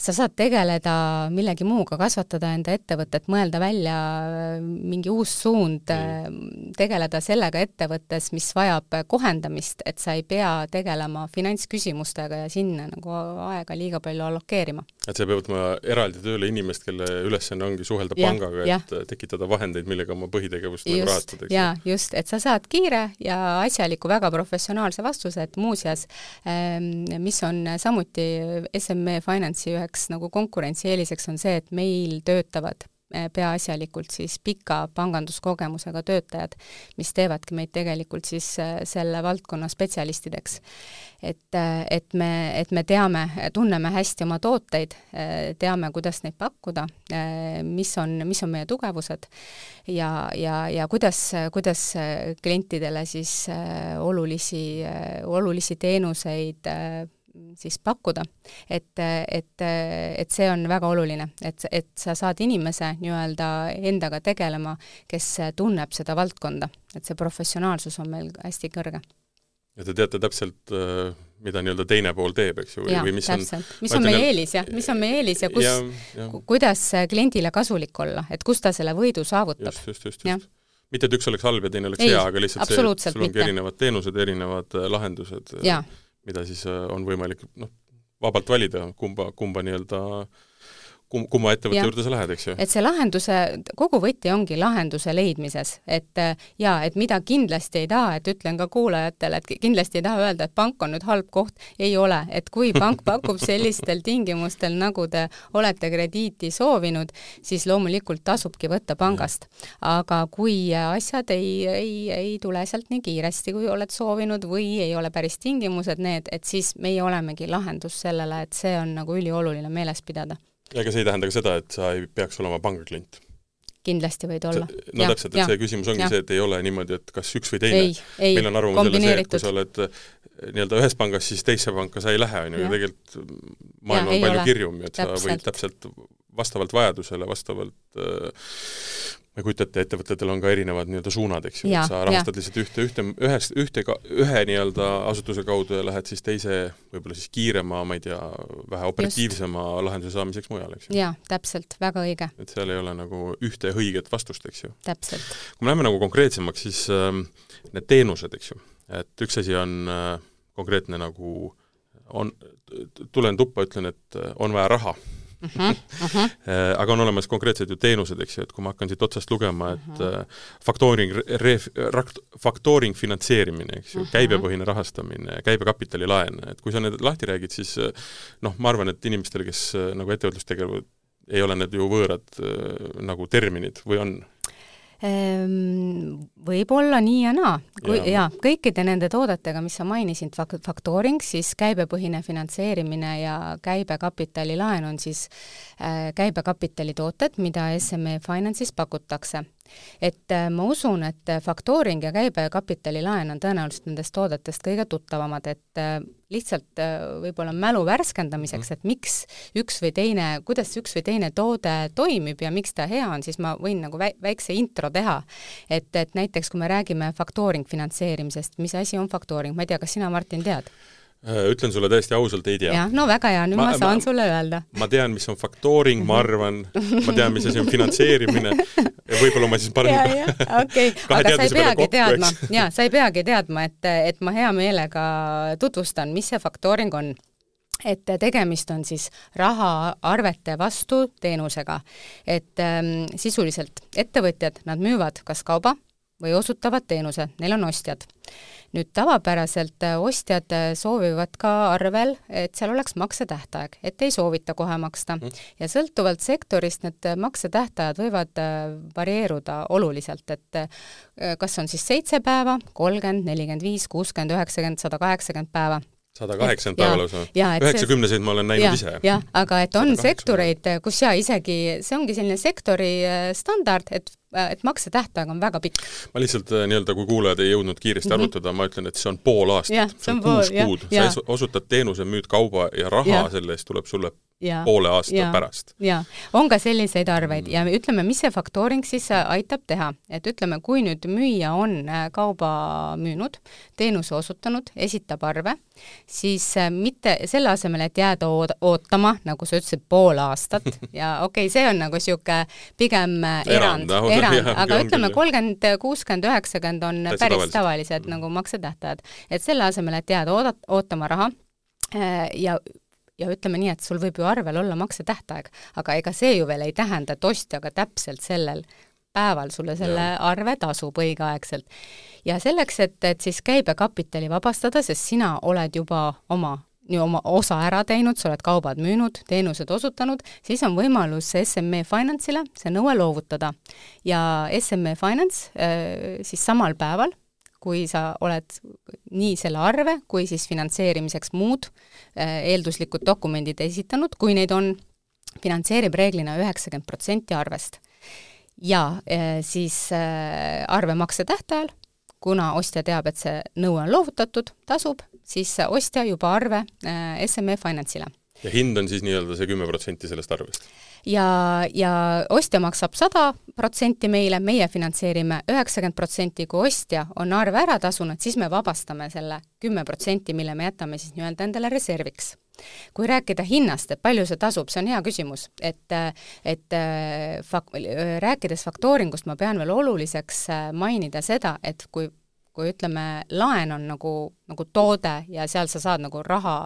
sa saad tegeleda millegi muuga, kasvatada enda ettevõtet, mõelda välja äh, mingi uus suund mm., tegeleda sellega ettevõttes, mis vajab kohendamist, et sa ei pea tegelema finantsküsimustega ja sinna nagu aega liiga palju allokeerima. Et sa ei pea võtma eraldi tööle inimest, kelle ülesanne ongi suhelda ja, pangaga, et tekitada vahendeid, millega oma põhitegevust nagu rahastada, eks ju? jaa, just, et sa saad kiire ja asjaliku, väga professionaalse vastuse, et muuseas, ähm, mis on samuti SME Finance'i üheks nagu konkurentsieeliseks on see, et meil töötavad peaasjalikult siis pika panganduskogemusega töötajad, mis teevadki meid tegelikult siis eh, selle valdkonna spetsialistideks. et, eh, et me, et me teame, tunneme hästi oma tooteid, teame, kuidas neid pakkuda, mis on, mis on meie tugevused ja, ja, ja kuidas, kuidas klientidele siis olulisi, olulisi teenuseid siis pakkuda. et, et, et see on väga oluline, et, et sa saad inimese nii-öelda endaga tegelema, kes tunneb seda valdkonda, et see professionaalsus on meil hästi kõrge. ja te teate täpselt, äh, mida nii-öelda teine pool teeb, eks ju, või mis täpselt. on mis on meie eelis, jah, mis on meie eelis ja kus, kuidas kliendile kasulik olla, et kus ta selle võidu saavutab. just, just, just, just mitte, et üks oleks halb ja teine oleks Ei, hea, aga lihtsalt see, sul ongi mitte. erinevad teenused, erinevad äh, lahendused. jaa mida siis äh, on võimalik noh, vabalt valida, kumba, kumba nii-öelda kum-, kumma ettevõtte juurde sa lähed, eks ju? et see lahenduse, kogu võti ongi lahenduse leidmises, et äh, jaa, et mida kindlasti ei taha, et ütlen ka kuulajatele, et kindlasti ei taha öelda, et pank on nüüd halb koht, ei ole, et kui pank (laughs) pakub sellistel tingimustel, nagu te olete krediiti soovinud, siis loomulikult tasubki võtta pangast. aga kui asjad ei, ei, ei tule sealt nii kiiresti, kui oled soovinud või ei ole päris tingimused need, et siis meie olemegi lahendus sellele, et see on nagu ülioluline meeles pidada ega see ei tähenda ka seda, et sa ei peaks olema pangaklient? kindlasti võid olla. no ja, täpselt, et ja, see küsimus ongi ja. see, et ei ole niimoodi, et kas üks või teine. meil on arvamus jälle see, et kui sa oled eh, nii-öelda ühes pangas, siis teise panka sa ei lähe, on ju, ja tegelikult maailm ja, on palju ole. kirjum, et täpselt. sa võid täpselt vastavalt vajadusele, vastavalt äh, ma ei kujuta ette, ettevõtetel on ka erinevad nii-öelda suunad, eks ju, et sa rahastad ja. lihtsalt ühte, ühte, ühest, ühte, ühe nii-öelda asutuse kaudu ja lähed siis teise võib-olla siis kiirema, ma ei tea, vähe operatiivsema Just. lahenduse saamiseks mujal, eks ju. jaa, täpselt, väga õige. et seal ei ole nagu ühte õiget vastust, eks ju. täpselt. kui me läheme nagu konkreetsemaks, siis äh, need teenused, eks ju, et üks asi on äh, konkreetne nagu on, tulen tuppa, ütlen, et äh, on vaja raha Uh -huh, uh -huh. aga on olemas konkreetsed ju teenused, eks ju, et kui ma hakkan siit otsast lugema, et uh -huh. faktooring, faktooring finantseerimine, eks ju uh -huh., käibepõhine rahastamine, käibekapitalilaen, et kui sa need lahti räägid, siis noh, ma arvan, et inimestele, kes nagu ettevõtlust tegelevad, ei ole need ju võõrad nagu terminid või on? Ehm, võib-olla nii ja naa, kui Jaa. kõikide nende toodetega, mis sa mainisid, fak-, faktooring, siis käibepõhine finantseerimine ja käibekapitalilaen on siis äh, käibekapitali tooted, mida SME Finance'is pakutakse et äh, ma usun, et äh, faktooring ja käibekapitalilaen on tõenäoliselt nendest toodetest kõige tuttavamad, et äh, lihtsalt võib-olla mälu värskendamiseks, et miks üks või teine, kuidas üks või teine toode toimib ja miks ta hea on, siis ma võin nagu väi-, väikse intro teha. et, et näiteks kui me räägime faktooring finantseerimisest, mis asi on faktooring, ma ei tea, kas sina, Martin, tead? Äh, ütlen sulle täiesti ausalt, ei tea. jah, no väga hea, nüüd ma, Ma- saan ma- sulle öelda. ma tean, mis on faktooring, ma arvan, ma tean, mis asi on finantseerimine. Võib-olla ma siis panen okei. (laughs) aga sa ei peagi kokku, teadma. Jaa, sa ei peagi teadma, et, et ma hea meelega tutvustan, mis see faktooring on. Et tegemist on siis rahaarvete vastu teenusega. et ähm, sisuliselt ettevõtjad, nad müüvad kas kauba või osutavad teenuse, neil on ostjad. Nüüd tavapäraselt äh, ostjad äh, soovivad ka arvel, et seal oleks maksetähtaeg, et ei soovita kohe maksta mm. ja sõltuvalt sektorist need äh, maksetähtajad võivad varieeruda oluliselt, et kas on siis seitse päeva, kolmkümmend, nelikümmend viis, kuuskümmend, üheksakümmend, sada kaheksakümmend päeva sada kaheksakümmend päeva lausa. üheksakümneseid ma olen näinud jah, ise. jah, aga et on 180. sektoreid, kus jaa, isegi see ongi selline sektori standard, et, et maksetähtaeg on väga pikk. ma lihtsalt äh, nii-öelda, kui kuulajad ei jõudnud kiiresti mm -hmm. arutada, ma ütlen, et see on pool aastat see on kuus jah, kuud, sa osutad teenuse, müüd kauba ja raha Jah. selle eest tuleb sulle Jaa. poole aasta Jaa. pärast. jaa, on ka selliseid arveid ja ütleme, mis see faktooring siis äh, aitab teha, et ütleme, kui nüüd müüja on äh, kauba müünud, teenuse osutanud, esitab arve, siis äh, mitte selle asemel, et jääda ood-, ootama, nagu sa ütlesid, pool aastat (laughs) ja okei okay,, see on nagu niisugune pigem Erand, erand, erand, aga ütleme, kolmkümmend, kuuskümmend, üheksakümmend on Täitsa päris tavalised. tavalised nagu maksetähtajad. et selle asemel, et jääda oodat-, ootama raha ja ja ütleme nii, et sul võib ju arvel olla maksetähtaeg, aga ega see ju veel ei tähenda, et ostja ka täpselt sellel päeval sulle selle Jaa. arve tasub õigeaegselt. ja selleks, et, et siis käibekapitali vabastada, sest sina oled juba oma nii oma osa ära teinud, sa oled kaubad müünud, teenused osutanud, siis on võimalus SME Finance'ile see nõue loovutada. ja SME Finance äh, siis samal päeval, kui sa oled nii selle arve kui siis finantseerimiseks muud äh, eelduslikud dokumendid esitanud, kui neid on, finantseerib reeglina üheksakümmend protsenti arvest. ja äh, siis äh, arve maksetähtajal, kuna ostja teab, et see nõue on loovutatud, tasub, siis ostja juba arve äh, SME Finance'ile ja hind on siis nii-öelda see kümme protsenti sellest arvest. Ja, ja ostja maksab sada protsenti meile, meie finantseerime üheksakümmend protsenti, kui ostja on arve ära tasunud, siis me vabastame selle kümme protsenti, mille me jätame siis nii-öelda endale reserviks. kui rääkida hinnast, et palju see tasub, see on hea küsimus, et, et äh, fak-, rääkides faktooringust ma pean veel oluliseks äh, mainida seda, et kui kui ütleme, laen on nagu, nagu toode ja seal sa saad nagu raha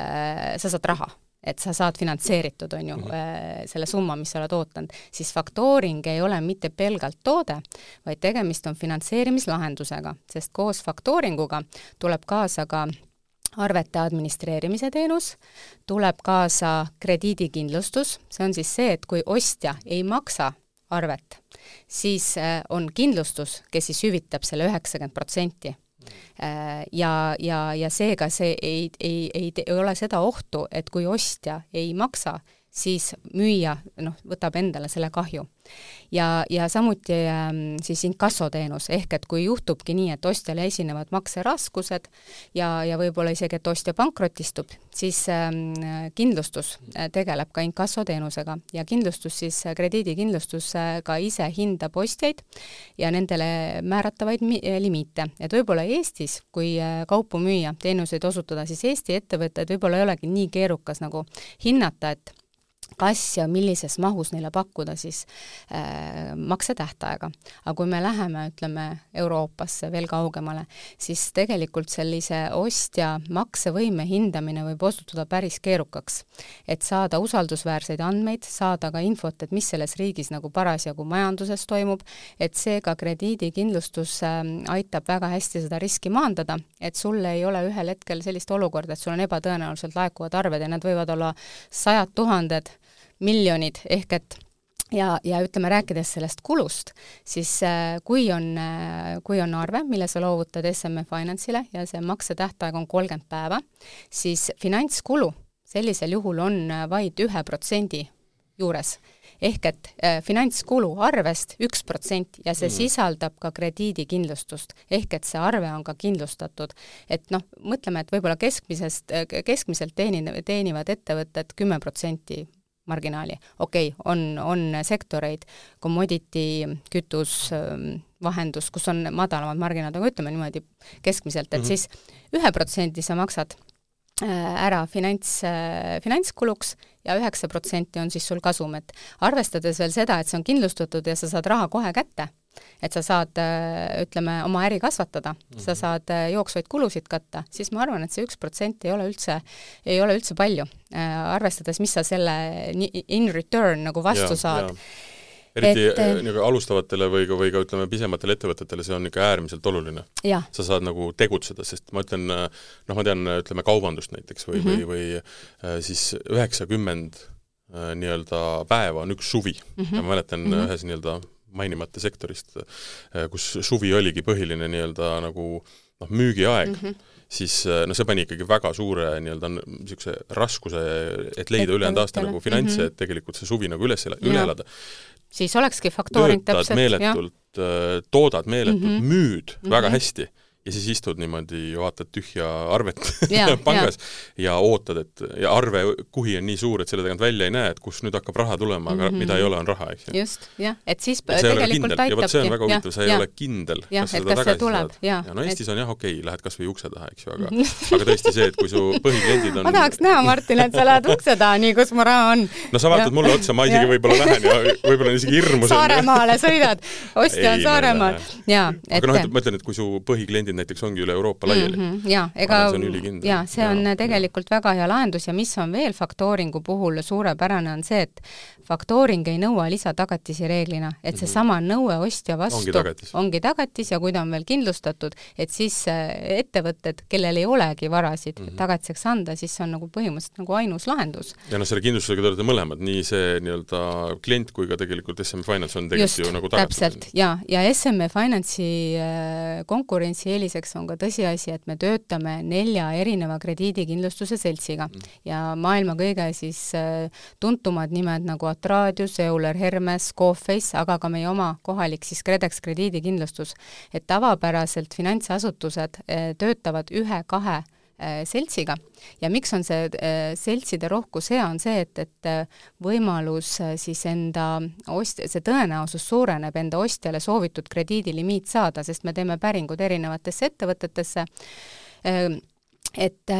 äh,, sa saad raha, et sa saad finantseeritud, on ju, selle summa, mis sa oled ootanud, siis faktooring ei ole mitte pelgalt toode, vaid tegemist on finantseerimislahendusega, sest koos faktooringuga tuleb kaasa ka arvete administreerimise teenus, tuleb kaasa krediidikindlustus, see on siis see, et kui ostja ei maksa arvet, siis äh, on kindlustus, kes siis hüvitab selle üheksakümmend protsenti ja, ja, ja seega see ei, ei, ei, ei ole seda ohtu, et kui ostja ei maksa, siis müüja noh, võtab endale selle kahju. ja, ja samuti ähm, siis inkassoteenus, ehk et kui juhtubki nii, et ostjale esinevad makseraskused ja, ja võib-olla isegi, et ostja pankrotistub, siis ähm, kindlustus äh, tegeleb ka inkassoteenusega. Ja kindlustus siis, krediidikindlustus äh, ka ise hindab ostjaid ja nendele määratavaid mi-, limiite, et võib-olla Eestis, kui äh, kaupu müüa, teenuseid osutada, siis Eesti ettevõtted võib-olla ei olegi nii keerukas nagu hinnata, et kas ja millises mahus neile pakkuda siis äh, maksetähtaega. aga kui me läheme, ütleme, Euroopasse veel kaugemale, siis tegelikult sellise ostja maksevõime hindamine võib osutuda päris keerukaks. et saada usaldusväärseid andmeid, saada ka infot, et mis selles riigis nagu parasjagu majanduses toimub, et seega krediidikindlustus äh, aitab väga hästi seda riski maandada, et sul ei ole ühel hetkel sellist olukorda, et sul on ebatõenäoliselt laekuvad arved ja need võivad olla sajad tuhanded, miljonid, ehk et ja, ja ütleme, rääkides sellest kulust, siis äh, kui on, kui on arve, mille sa loovutad SME Finance'ile ja see maksetähtaeg on kolmkümmend päeva, siis finantskulu sellisel juhul on vaid ühe protsendi juures ehk et äh, finantskulu arvest üks protsent ja see mm. sisaldab ka krediidikindlustust, ehk et see arve on ka kindlustatud. et noh, mõtleme, et võib-olla keskmisest, äh, keskmiselt teenin-, teenivad ettevõtted kümme protsenti marginaali, okei okay,, on, on sektoreid, commodity, kütus, ähm, vahendus, kus on madalamad marginaalid, aga ütleme niimoodi keskmiselt, et mm -hmm. siis ühe protsendi sa maksad Äh, ära finants, äh, finantskuluks ja üheksa protsenti on siis sul kasum, et arvestades veel seda, et see on kindlustatud ja sa saad raha kohe kätte, et sa saad, äh, ütleme, oma äri kasvatada mm, -hmm. sa mhm. saad jooksvaid kulusid katta, siis ma arvan, et see üks protsent ei ole üldse, ei ole üldse palju, arvestades, mis sa selle in return nagu vastu ja, saad ja eriti et, äh, nagu alustavatele või ka, või ka ütleme, pisematele ettevõtetele see on ikka äärmiselt oluline. sa saad nagu tegutseda, sest ma ütlen, noh, ma tean, ütleme kaubandust näiteks või mm, -hmm. või, või äh, siis üheksakümmend äh, nii-öelda päeva on üks suvi mm. -hmm. ja ma mäletan mm -hmm. ühes nii-öelda mainimata sektorist, kus suvi oligi põhiline nii-öelda nagu noh, müügiaeg mm, -hmm siis no see pani ikkagi väga suure nii-öelda niisuguse raskuse, et leida ülejäänud aasta nagu finantse mm, -hmm. et tegelikult see suvi nagu üles, üle elada siis olekski faktooring täpselt, meeletult, äh, toodad meeletult mm, -hmm. müüd mm -hmm. väga hästi ja siis istud niimoodi, vaatad tühja arvet (laughs) ja, pangas ja. ja ootad, et ja arve kuhi on nii suur, et selle tagant välja ei näe, et kust nüüd hakkab raha tulema, aga mm -hmm. mida ei ole, on raha, eks ju. just, jah, et siis et tegelikult aitabki. ja vot see on väga huvitav, sa ei ja. ole kindel, kas sa seda tagasi saad. ja no Eestis et... on jah, okei okay,, lähed kas või ukse taha, eks ju, aga (laughs) aga tõesti see, et kui su põhikliendid on ma tahaks näha, Martin, et sa lähed ukse taha, nii, kus mu raha on. no sa vaatad mulle otsa, ma isegi võib-olla lähen ja võib-olla on isegi hirmus. Saaremaale sõidad, ostja on Saaremaal, jaa. aga noh, et ma ütlen, et kui su põhikliendid näiteks ongi üle Euroopa laiali mm. -hmm. jaa, ega jaa, see on ja, tegelikult ja. väga hea lahendus ja mis on veel faktooringu puhul suurepärane, on see, et faktooring ei nõua lisatagatisi reeglina, et mhm. seesama nõue ostja vastu ongi tagatis. ongi tagatis ja kui ta on veel kindlustatud, et siis äh, ettevõtted, kellel ei olegi varasid mm -hmm. tagatiseks anda, siis see on nagu põhimõtteliselt nagu ainus lahendus. ja noh, selle kindlustusega te olete mõlemad, nii see nii-öelda klient kui ka tegelikult SME Finance on tegelikult Just, ju nagu tagatud. täpselt, jaa, ja SME Finance'i äh, konkurentsieeliseks on ka tõsiasi, et me töötame nelja erineva krediidikindlustuse seltsiga mm. ja maailma kõige siis äh, tuntumad nimed nagu Atradius, Euler Hermes, Coface, aga ka meie oma kohalik siis KredEx krediidikindlustus. et tavapäraselt finantsasutused äh, töötavad ühe-kahe seltsiga. Ja miks on see seltside rohkus hea, on see, et, et võimalus siis enda ost-, see tõenäosus suureneb enda ostjale soovitud krediidilimiit saada, sest me teeme päringud erinevatesse ettevõtetesse, et,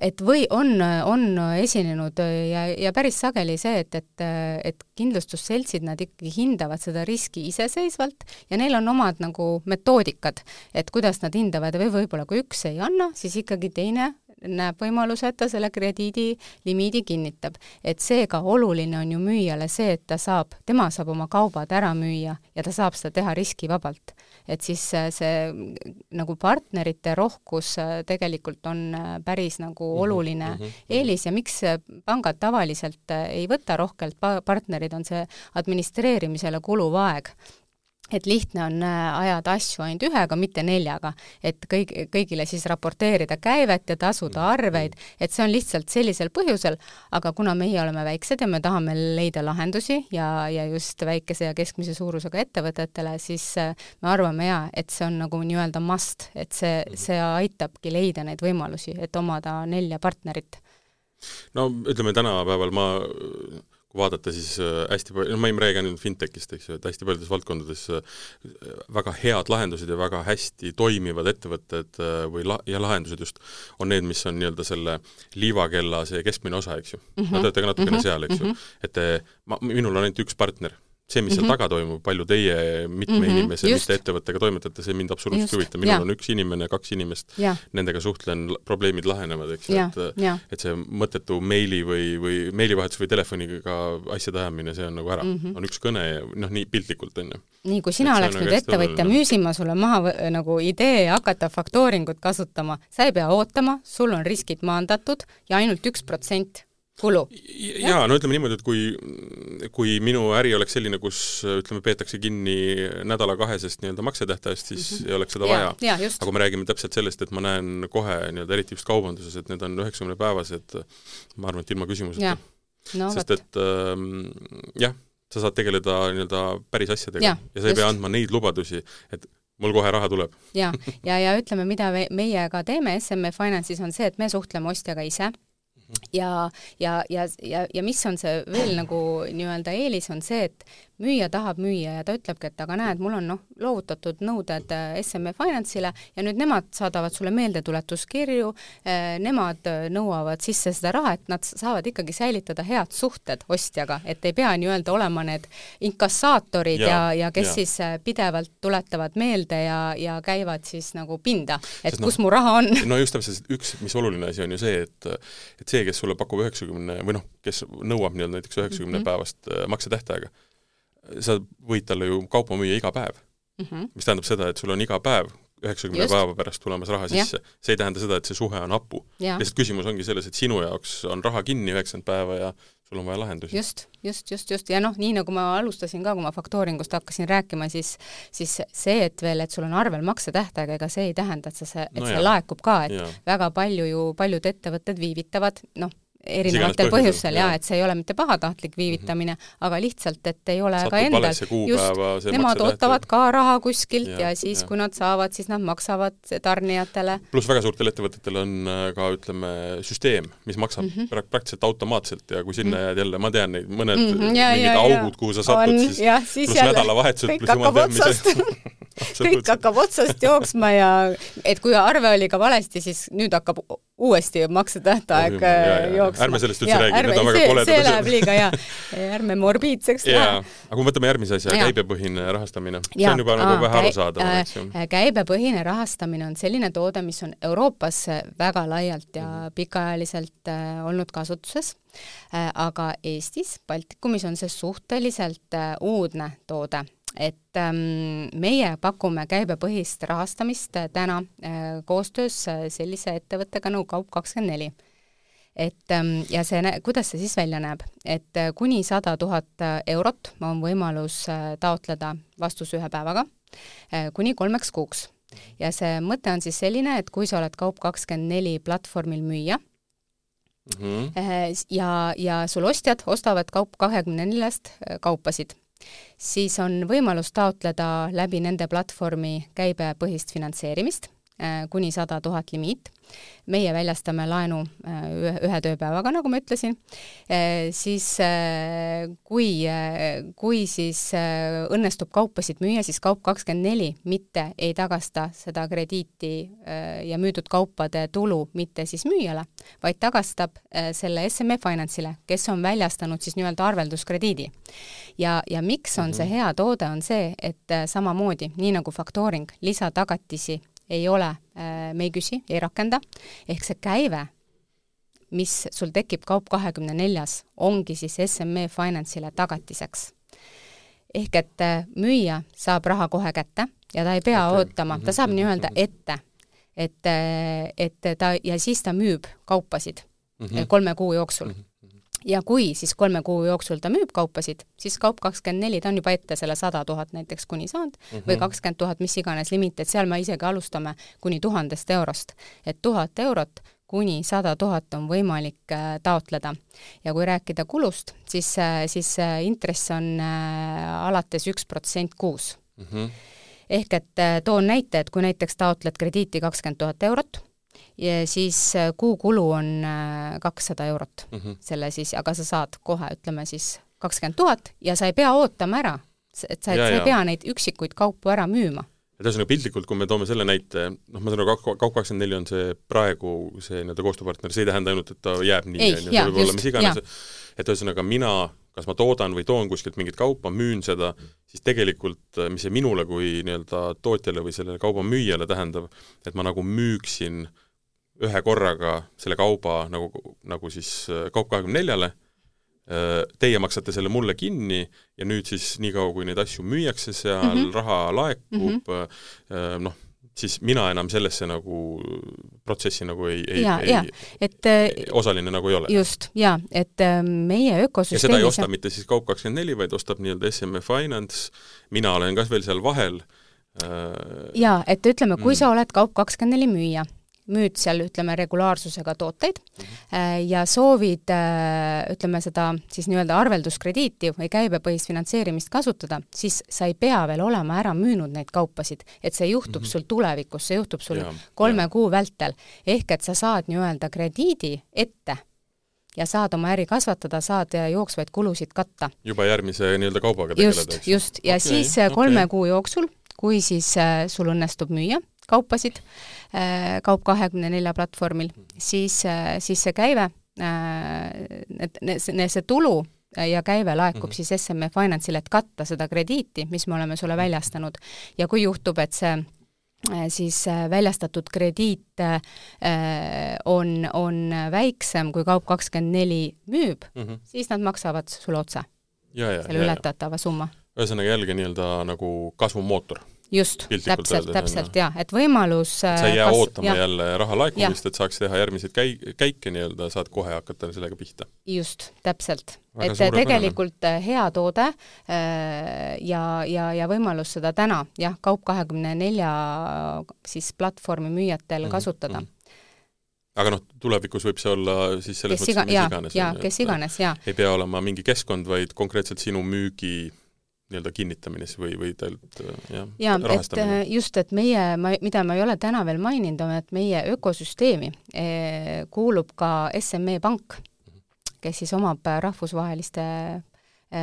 et või on, on esinenud ja, ja päris sageli see, et, et, et kindlustusseltsid, nad ikkagi hindavad seda riski iseseisvalt ja neil on omad nagu metoodikad, et kuidas nad hindavad või võib-olla kui üks ei anna, siis ikkagi teine näeb võimaluse, et ta selle krediidilimiidi kinnitab. et seega oluline on ju müüjale see, et ta saab, tema saab oma kaubad ära müüa ja ta saab seda teha riskivabalt. Et siis see nagu partnerite rohkus äh, tegelikult on äh, päris nagu mhm, oluline mm -hmm. eelis ja miks pangad tavaliselt äh, ei võta rohkelt partnerid, on see administreerimisele kuluv aeg et lihtne on äh, ajada asju ainult ühega, mitte neljaga, et kõik, kõigile siis raporteerida käivet ja tasuda mm. arveid, et see on lihtsalt sellisel põhjusel, aga kuna meie oleme väiksed ja me tahame leida lahendusi ja, ja just väikese ja keskmise suurusega ettevõtetele, siis äh, me arvame jaa, et see on nagu nii-öelda must, et see, mm. see aitabki leida neid võimalusi, et omada nelja partnerit. no ütleme, tänapäeval ma kui vaadata, siis äh, hästi palju, no ma ei räägi ainult fintechist, eks ju, et hästi paljudes valdkondades äh, väga head lahendused ja väga hästi toimivad ettevõtted äh, või la-, ja lahendused just, on need, mis on nii-öelda selle liivakella see keskmine osa, eks ju mm. -hmm. te olete ka natukene mm -hmm. seal, eks ju. Mhm. et ma, minul on ainult üks partner see, mis seal mm -hmm. taga toimub, palju teie mitme mm -hmm. inimese, mitte ettevõttega toimetate, see mind absoluutselt ei huvita, minul ja. on üks inimene, kaks inimest, nendega suhtlen, probleemid lahenevad, eks ju, et et see mõttetu meili või, või meilivahetus või telefoniga asjade ajamine, see on nagu ära mm. -hmm. on üks kõne ja noh, nii piltlikult, on ju. nii, kui sina oleks nüüd ettevõtja, müüsin ma sulle maha nagu idee hakata faktooringut kasutama, sa ei pea ootama, sul on riskid maandatud ja ainult üks protsent kulu. jaa, no ütleme niimoodi, et kui, kui minu äri oleks selline, kus ütleme, peetakse kinni nädala-kahesest nii-öelda maksetähtajast, siis mm -hmm. ei oleks seda vaja. aga kui me räägime täpselt sellest, et ma näen kohe nii-öelda eriti just kaubanduses, et need on üheksakümnepäevased, ma arvan, et ilma küsimuseta. No, sest võt. et ähm, jah, sa saad tegeleda nii-öelda päris asjadega ja, ja sa ei just. pea andma neid lubadusi, et mul kohe raha tuleb. ja, ja, ja ütleme, mida me, meie ka teeme SME Finance'is, on see, et me suhtleme ostjaga ise ja, ja, ja, ja, ja mis on see veel nagu nii-öelda eelis, on see, et müüja tahab müüa ja ta ütlebki, et aga näed, mul on noh, loovutatud nõuded äh, SME Finance'ile ja nüüd nemad saadavad sulle meeldetuletuskirju, äh, nemad äh, nõuavad sisse seda raha, et nad saavad ikkagi säilitada head suhted ostjaga, et ei pea nii-öelda olema need inkassaatorid ja, ja, ja kes ja. siis pidevalt tuletavad meelde ja, ja käivad siis nagu pinda, et Sest kus no, mu raha on. (laughs) no just täpselt, üks, mis oluline asi on ju see, et et see, kes sulle pakub üheksakümne või noh, kes nõuab nii-öelda näiteks üheksakümne mm -hmm. päevast maksetähtaega, sa võid talle ju kaupa müüa iga päev mm. -hmm. mis tähendab seda, et sul on iga päev üheksakümne päeva pärast tulemas raha sisse. see ei tähenda seda, et see suhe on hapu. lihtsalt küsimus ongi selles, et sinu jaoks on raha kinni üheksakümmend päeva ja sul on vaja lahendusi. just, just, just, just ja noh, nii nagu ma alustasin ka, kui ma faktooringust hakkasin rääkima, siis siis see, et veel, et sul on arvel maksetähtaeg, ega see ei tähenda, et sa see, et no see jah. laekub ka, et ja. väga palju ju, paljud ettevõtted viivitavad, noh, erinevatel põhjustel jaa, et see ei ole mitte pahatahtlik viivitamine mm, -hmm. aga lihtsalt, et ei ole Satub ka endal, just, nemad ootavad ka raha kuskilt ja, ja siis, kui nad saavad, siis nad maksavad tarnijatele. pluss väga suurtel ettevõtetel on äh, ka ütleme, süsteem, mis maksab mm -hmm. pra praktiliselt automaatselt ja kui sinna -hmm. jääd jälle, ma tean neid, mõned mm -hmm, ja, mingid ja, augud, kuhu sa satud, siis, siis pluss nädalavahetused, pluss jumal teab, mis (laughs) (laughs) kõik hakkab otsast jooksma ja et kui arve oli ka valesti, siis nüüd hakkab uuesti maksetähtaeg oh, jooksma. ärme sellest üldse räägi, need on väga koledad asjad. see läheb liiga jaa, (laughs) ärme morbiidseks lähe. aga kui me võtame järgmise asja, käibepõhine rahastamine, see on juba nagu vähe arusaadav, eks ju. Äh, käibepõhine rahastamine on selline toode, mis on Euroopas väga laialt ja mhm. pikaajaliselt äh, olnud kasutuses äh,, aga Eestis, Baltikumis on see suhteliselt uudne toode et ähm, meie pakume käibepõhist rahastamist äh, täna äh, koostöös äh, sellise ettevõttega nagu Kaup24. et ähm, ja see, kuidas see siis välja näeb, et äh, kuni sada tuhat eurot on võimalus taotleda vastus ühe päevaga kuni kolmeks kuuks. ja see mõte on siis selline, et kui sa oled Kaup24 platvormil müüja, Mm -hmm. ja, ja sul ostjad ostavad Kaup kahekümne neljast kaupasid siis on võimalus taotleda läbi nende platvormi käibepõhist finantseerimist kuni sada tuhat limiit. meie väljastame laenu äh, ühe, tööpäevaga, nagu ma ütlesin, äh, siis kui, kui siis õnnestub kaupasid müüa, siis Kaup24 mitte ei tagasta seda krediiti ja müüdud kaupade tulu mitte siis müüjale, vaid tagastab selle SME Finance'ile, kes on väljastanud siis nii-öelda arvelduskrediidi. ja, ja miks on see mhm. hea toode, on see, et samamoodi, nii nagu faktooring, lisatagatisi ei ole, äh, me ei küsi, ei rakenda, ehk see käive, mis sul tekib Kaup kahekümne neljas, ongi siis SME Finance'ile tagatiseks. ehk et äh, müüja saab raha kohe kätte ja ta ei pea okay. ootama, ta saab mhm. nii-öelda ette, et, äh, et ta, ja siis ta müüb kaupasid mm -hmm. kolme kuu jooksul mm. -hmm ja kui siis kolme kuu jooksul ta müüb kaupasid, siis Kaup24, ta on juba ette selle sada tuhat näiteks kuni saanud mm -hmm. või kakskümmend tuhat, mis iganes limiit, et seal me isegi alustame kuni tuhandest eurost. et tuhat eurot kuni sada tuhat on võimalik äh, taotleda. ja kui rääkida kulust, siis, äh, siis äh, intress on alates üks protsent kuus mm. -hmm. ehk et toon näite, et kui näiteks taotled krediiti kakskümmend tuhat eurot, ja siis äh, kuukulu on äh, kakssada eurot mm -hmm. selle siis, aga sa saad kohe, ütleme siis kakskümmend tuhat ja sa ei pea ootama ära, et sa, sa ei pea neid üksikuid kaupu ära müüma. Et ühesõnaga piltlikult, kui me toome selle näite, noh, ma saan aru, Kaup24 on see praegu see nii-öelda koostööpartner, see ei tähenda ainult, et ta jääb nii, on ju, see võib olla mis iganes, et ühesõnaga mina, kas ma toodan või toon kuskilt mingit kaupa, müün seda, siis tegelikult mis see minule kui nii-öelda tootjale või sellele kauba müüjale tähendab, et ma nagu müüksin äh, ühe korraga selle kauba nagu, nagu siis äh, Kaup kahekümne neljale, äh, teie maksate selle mulle kinni ja nüüd siis niikaua, kui neid asju müüakse seal mm, -hmm. raha laekub mm, -hmm. noh, siis mina enam sellesse nagu protsessi nagu ei, ei, ja, et ei, osaline nagu ei ole. just, jaa, et meie ökosüsteemis ja seda ei osta mitte siis Kaup24, vaid ostab nii-öelda SME Finance, mina olen ka veel seal vahel jaa, et ütleme, kui mm. sa oled Kaup24 müüja, müüd seal, ütleme, regulaarsusega tooteid -hmm. ja soovid, äh, ütleme, seda siis nii-öelda arvelduskrediiti või käibepõhist finantseerimist kasutada, siis sa ei pea veel olema ära müünud neid kaupasid, et see juhtub mm -hmm. sul tulevikus, see juhtub sul ja, kolme ja. kuu vältel. ehk et sa saad nii-öelda krediidi ette ja saad oma äri kasvatada, saad jooksvaid kulusid katta. juba järgmise nii-öelda kaubaga tegeleda, eks? just, ja okay, siis äh, kolme okay. kuu jooksul, kui siis sul õnnestub müüa kaupasid, Äh, Kaup24 platvormil, siis, äh, siis see käive, et äh, see, see tulu ja käive laekub mm -hmm. siis SME Finance'ile, et katta seda krediiti, mis me oleme sulle väljastanud. ja kui juhtub, et see siis väljastatud krediit on, on väiksem, kui Kaup24 müüb mm, -hmm. siis nad maksavad sulle otse selle ületatava summa. ühesõnaga jällegi nii-öelda nagu kasvumootor just, täpselt, täpselt jaa, et võimalus sa ei jää kas, ootama ja. jälle raha laekumist, et saaks teha järgmiseid käi-, käike nii-öelda, saad kohe hakata sellega pihta. just, täpselt. et tegelikult äh, hea toode äh, ja, ja, ja võimalus seda täna jah, Kaup24 siis platvormi müüjatel mm -hmm. kasutada mm. -hmm aga noh, tulevikus võib see olla siis selles kes mõttes iga, mis iganes. jaa, kes iganes, jaa. ei pea olema mingi keskkond, vaid konkreetselt sinu müügi nii-öelda kinnitamine siis või, või teilt jah ja, äh, just, et meie, ma, mida ma ei ole täna veel maininud, on, et meie ökosüsteemi eh, kuulub ka SME Pank, kes siis omab rahvusvaheliste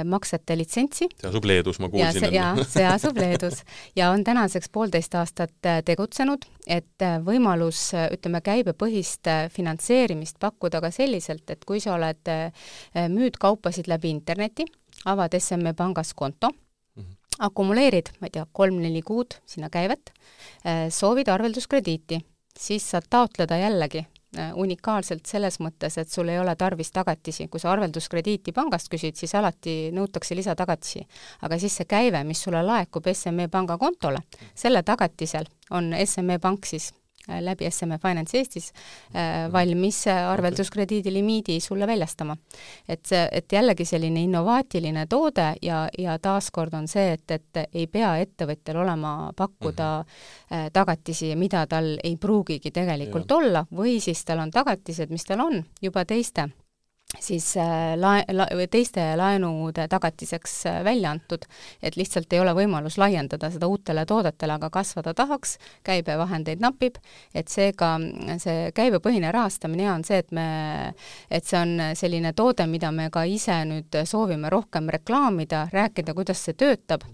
maksete litsentsi. see asub Leedus, ma kuulsin. jaa, see asub (laughs) Leedus ja on tänaseks poolteist aastat tegutsenud, et võimalus, ütleme, käibepõhist finantseerimist pakkuda ka selliselt, et kui sa oled, müüd kaupasid läbi interneti, avad SME pangas konto mm, -hmm. akumuleerid, ma ei tea, kolm-neli kuud sinna käivet, äh, soovid arvelduskrediiti, siis saad taotleda jällegi äh, unikaalselt selles mõttes, et sul ei ole tarvis tagatisi, kui sa arvelduskrediiti pangast küsid, siis alati nõutakse lisatagatisi. aga siis see käive, mis sulle laekub SME panga kontole, selle tagatisel on SME pank siis läbi SME Finance Eestis äh, valmis arvelduskrediidi limiidi sulle väljastama. et see, et jällegi selline innovaatiline toode ja, ja taaskord on see, et, et ei pea ettevõtjal olema pakkuda mm -hmm. tagatisi, mida tal ei pruugigi tegelikult ja. olla, või siis tal on tagatised, mis tal on juba teiste siis äh, lae-, la-, teiste laenude tagatiseks äh, välja antud, et lihtsalt ei ole võimalus laiendada seda uutele toodetele, aga kasvada tahaks, käibevahendeid napib, et seega see käibepõhine rahastamine hea on see, et me, et see on selline toode, mida me ka ise nüüd soovime rohkem reklaamida, rääkida, kuidas see töötab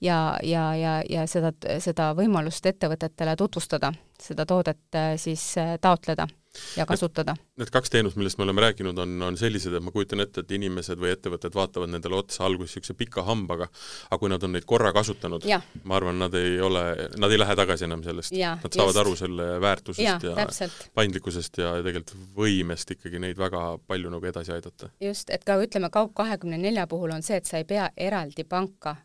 ja, ja, ja, ja seda, seda võimalust ettevõtetele tutvustada, seda toodet äh, siis taotleda ja kasutada. Need kaks teenust, millest me oleme rääkinud, on, on sellised, et ma kujutan ette, et inimesed või ettevõtted vaatavad nendele otsa alguses niisuguse pika hambaga, aga kui nad on neid korra kasutanud, ma arvan, nad ei ole, nad ei lähe tagasi enam sellest. Nad saavad just. aru selle väärtusest ja, ja täpselt. paindlikkusest ja tegelikult võimest ikkagi neid väga palju nagu edasi aidata. just, et ka ütleme, Kaup24 puhul on see, et sa ei pea eraldi panka